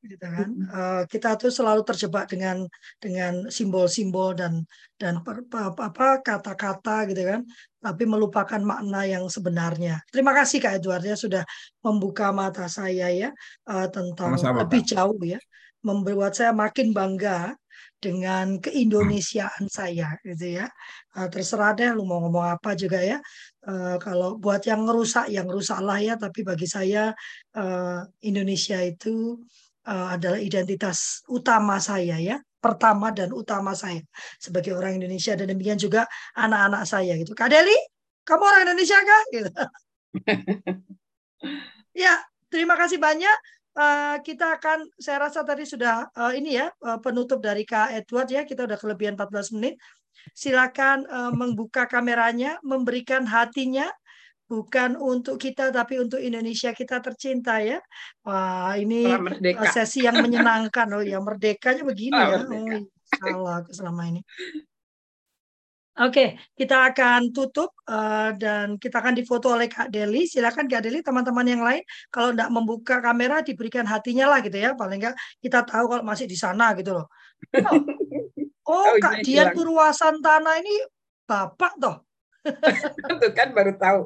Gitu kan. Uh, kita tuh selalu terjebak dengan dengan simbol-simbol dan dan apa kata-kata gitu kan. Tapi melupakan makna yang sebenarnya. Terima kasih kak Edward ya sudah membuka mata saya ya uh, tentang Sama-sama, lebih Pak. jauh ya. Membuat saya makin bangga dengan keindonesiaan saya gitu ya. Uh, terserah deh lu mau ngomong apa juga ya. Uh, kalau buat yang ngerusak yang rusaklah ya. Tapi bagi saya uh, Indonesia itu uh, adalah identitas utama saya ya pertama dan utama saya sebagai orang Indonesia. Dan demikian juga anak-anak saya gitu. Kak Deli kamu orang Indonesia kah? Gitu. Ya terima kasih banyak. Uh, kita akan saya rasa tadi sudah uh, ini ya uh, penutup dari Kak Edward ya. Kita udah kelebihan 14 menit. Silakan uh, membuka kameranya memberikan hatinya bukan untuk kita tapi untuk Indonesia kita tercinta ya. Wah, ini sesi yang menyenangkan loh ya merdekanya begini oh, ya. Merdeka. Oh, salah aku selama ini. Oke, kita akan tutup uh, dan kita akan difoto oleh Kak Deli. Silakan Kak Deli, teman-teman yang lain kalau tidak membuka kamera diberikan hatinya lah gitu ya. Paling enggak kita tahu kalau masih di sana gitu loh. Oh, oh Kak Dian Purwasantana ini bapak toh. Tuh kan baru tahu.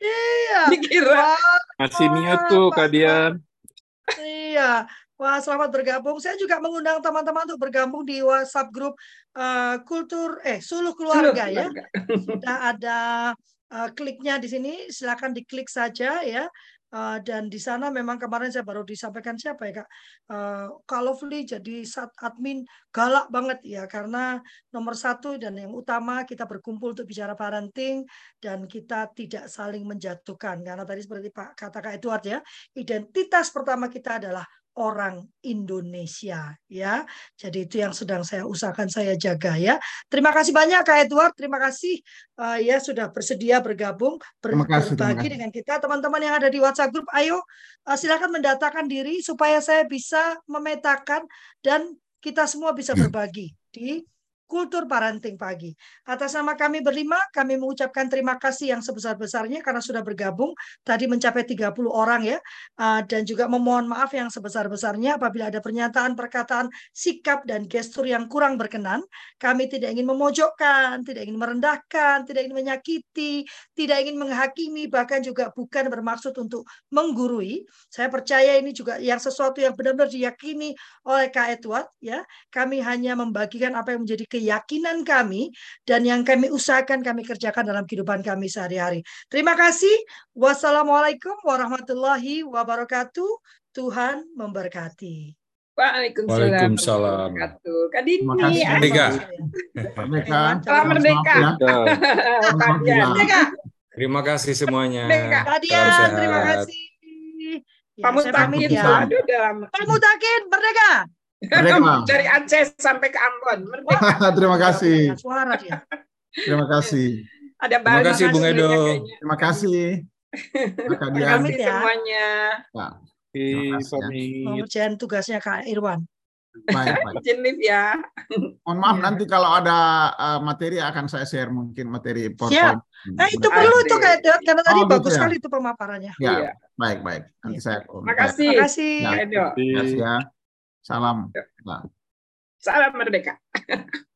Iya. Dikira. Masih niat tuh kalian. Iya. Wah, selamat bergabung. Saya juga mengundang teman-teman untuk bergabung di WhatsApp grup uh, kultur eh Suluh Keluarga, Suluh ya. Sudah ada uh, kliknya di sini, silakan diklik saja ya. Uh, dan di sana memang kemarin saya baru disampaikan siapa ya kak? Uh, kalau Lovely jadi saat admin galak banget ya karena nomor satu dan yang utama kita berkumpul untuk bicara parenting dan kita tidak saling menjatuhkan. Karena tadi seperti Pak kata Kak Edward ya identitas pertama kita adalah orang Indonesia ya. Jadi itu yang sedang saya usahakan saya jaga ya. Terima kasih banyak Kak Edward, terima kasih uh, ya sudah bersedia bergabung ber kasih, berbagi dengan kita teman-teman yang ada di WhatsApp grup. Ayo uh, silakan mendatakan diri supaya saya bisa memetakan dan kita semua bisa berbagi di Kultur Parenting Pagi. Atas nama kami berlima, kami mengucapkan terima kasih yang sebesar-besarnya karena sudah bergabung. Tadi mencapai 30 orang ya. Ah, dan juga memohon maaf yang sebesar-besarnya apabila ada pernyataan, perkataan, sikap, dan gestur yang kurang berkenan. Kami tidak ingin memojokkan, tidak ingin merendahkan, tidak ingin menyakiti, tidak ingin menghakimi, bahkan juga bukan bermaksud untuk menggurui. Saya percaya ini juga yang sesuatu yang benar-benar diyakini oleh Kak Edward. ya. Kami hanya membagikan apa yang menjadi keyakinan kami dan yang kami usahakan kami kerjakan dalam kehidupan kami sehari-hari. Terima kasih. Wassalamualaikum warahmatullahi wabarakatuh. Tuhan memberkati. Waalaikumsalam. Waalaikumsalam. Kak Dini, Terima kasih. Merdeka. Merdeka. Salam merdeka. Merdeka. Terima kasih semuanya. Kak Dian, terima kasih. Ya, Pak Mutakin, ya. aduh lama. Pak Mutakin, merdeka. Merdeka. Dari Aceh sampai ke Ambon. Merdeka. Terima kasih. Suara dia. Terima kasih. Ada Terima kasih, Bung Edo. kayaknya. Terima kasih. Terima kasih ya. semuanya. Ya, Terima kasih, ya. pamit. Mengerjain tugasnya Kak Irwan. baik, baik. Ya. Mohon maaf nanti kalau ada uh, materi akan saya share mungkin materi. PowerPoint. Nah itu Asik. perlu itu kayak karena tadi Oh, bagus ya. sekali itu pemaparannya. Ya, Iya. baik, baik. Nanti saya Terima kasih. Terima kasih. Ya. Terima kasih ya. Salam. Salam merdeka.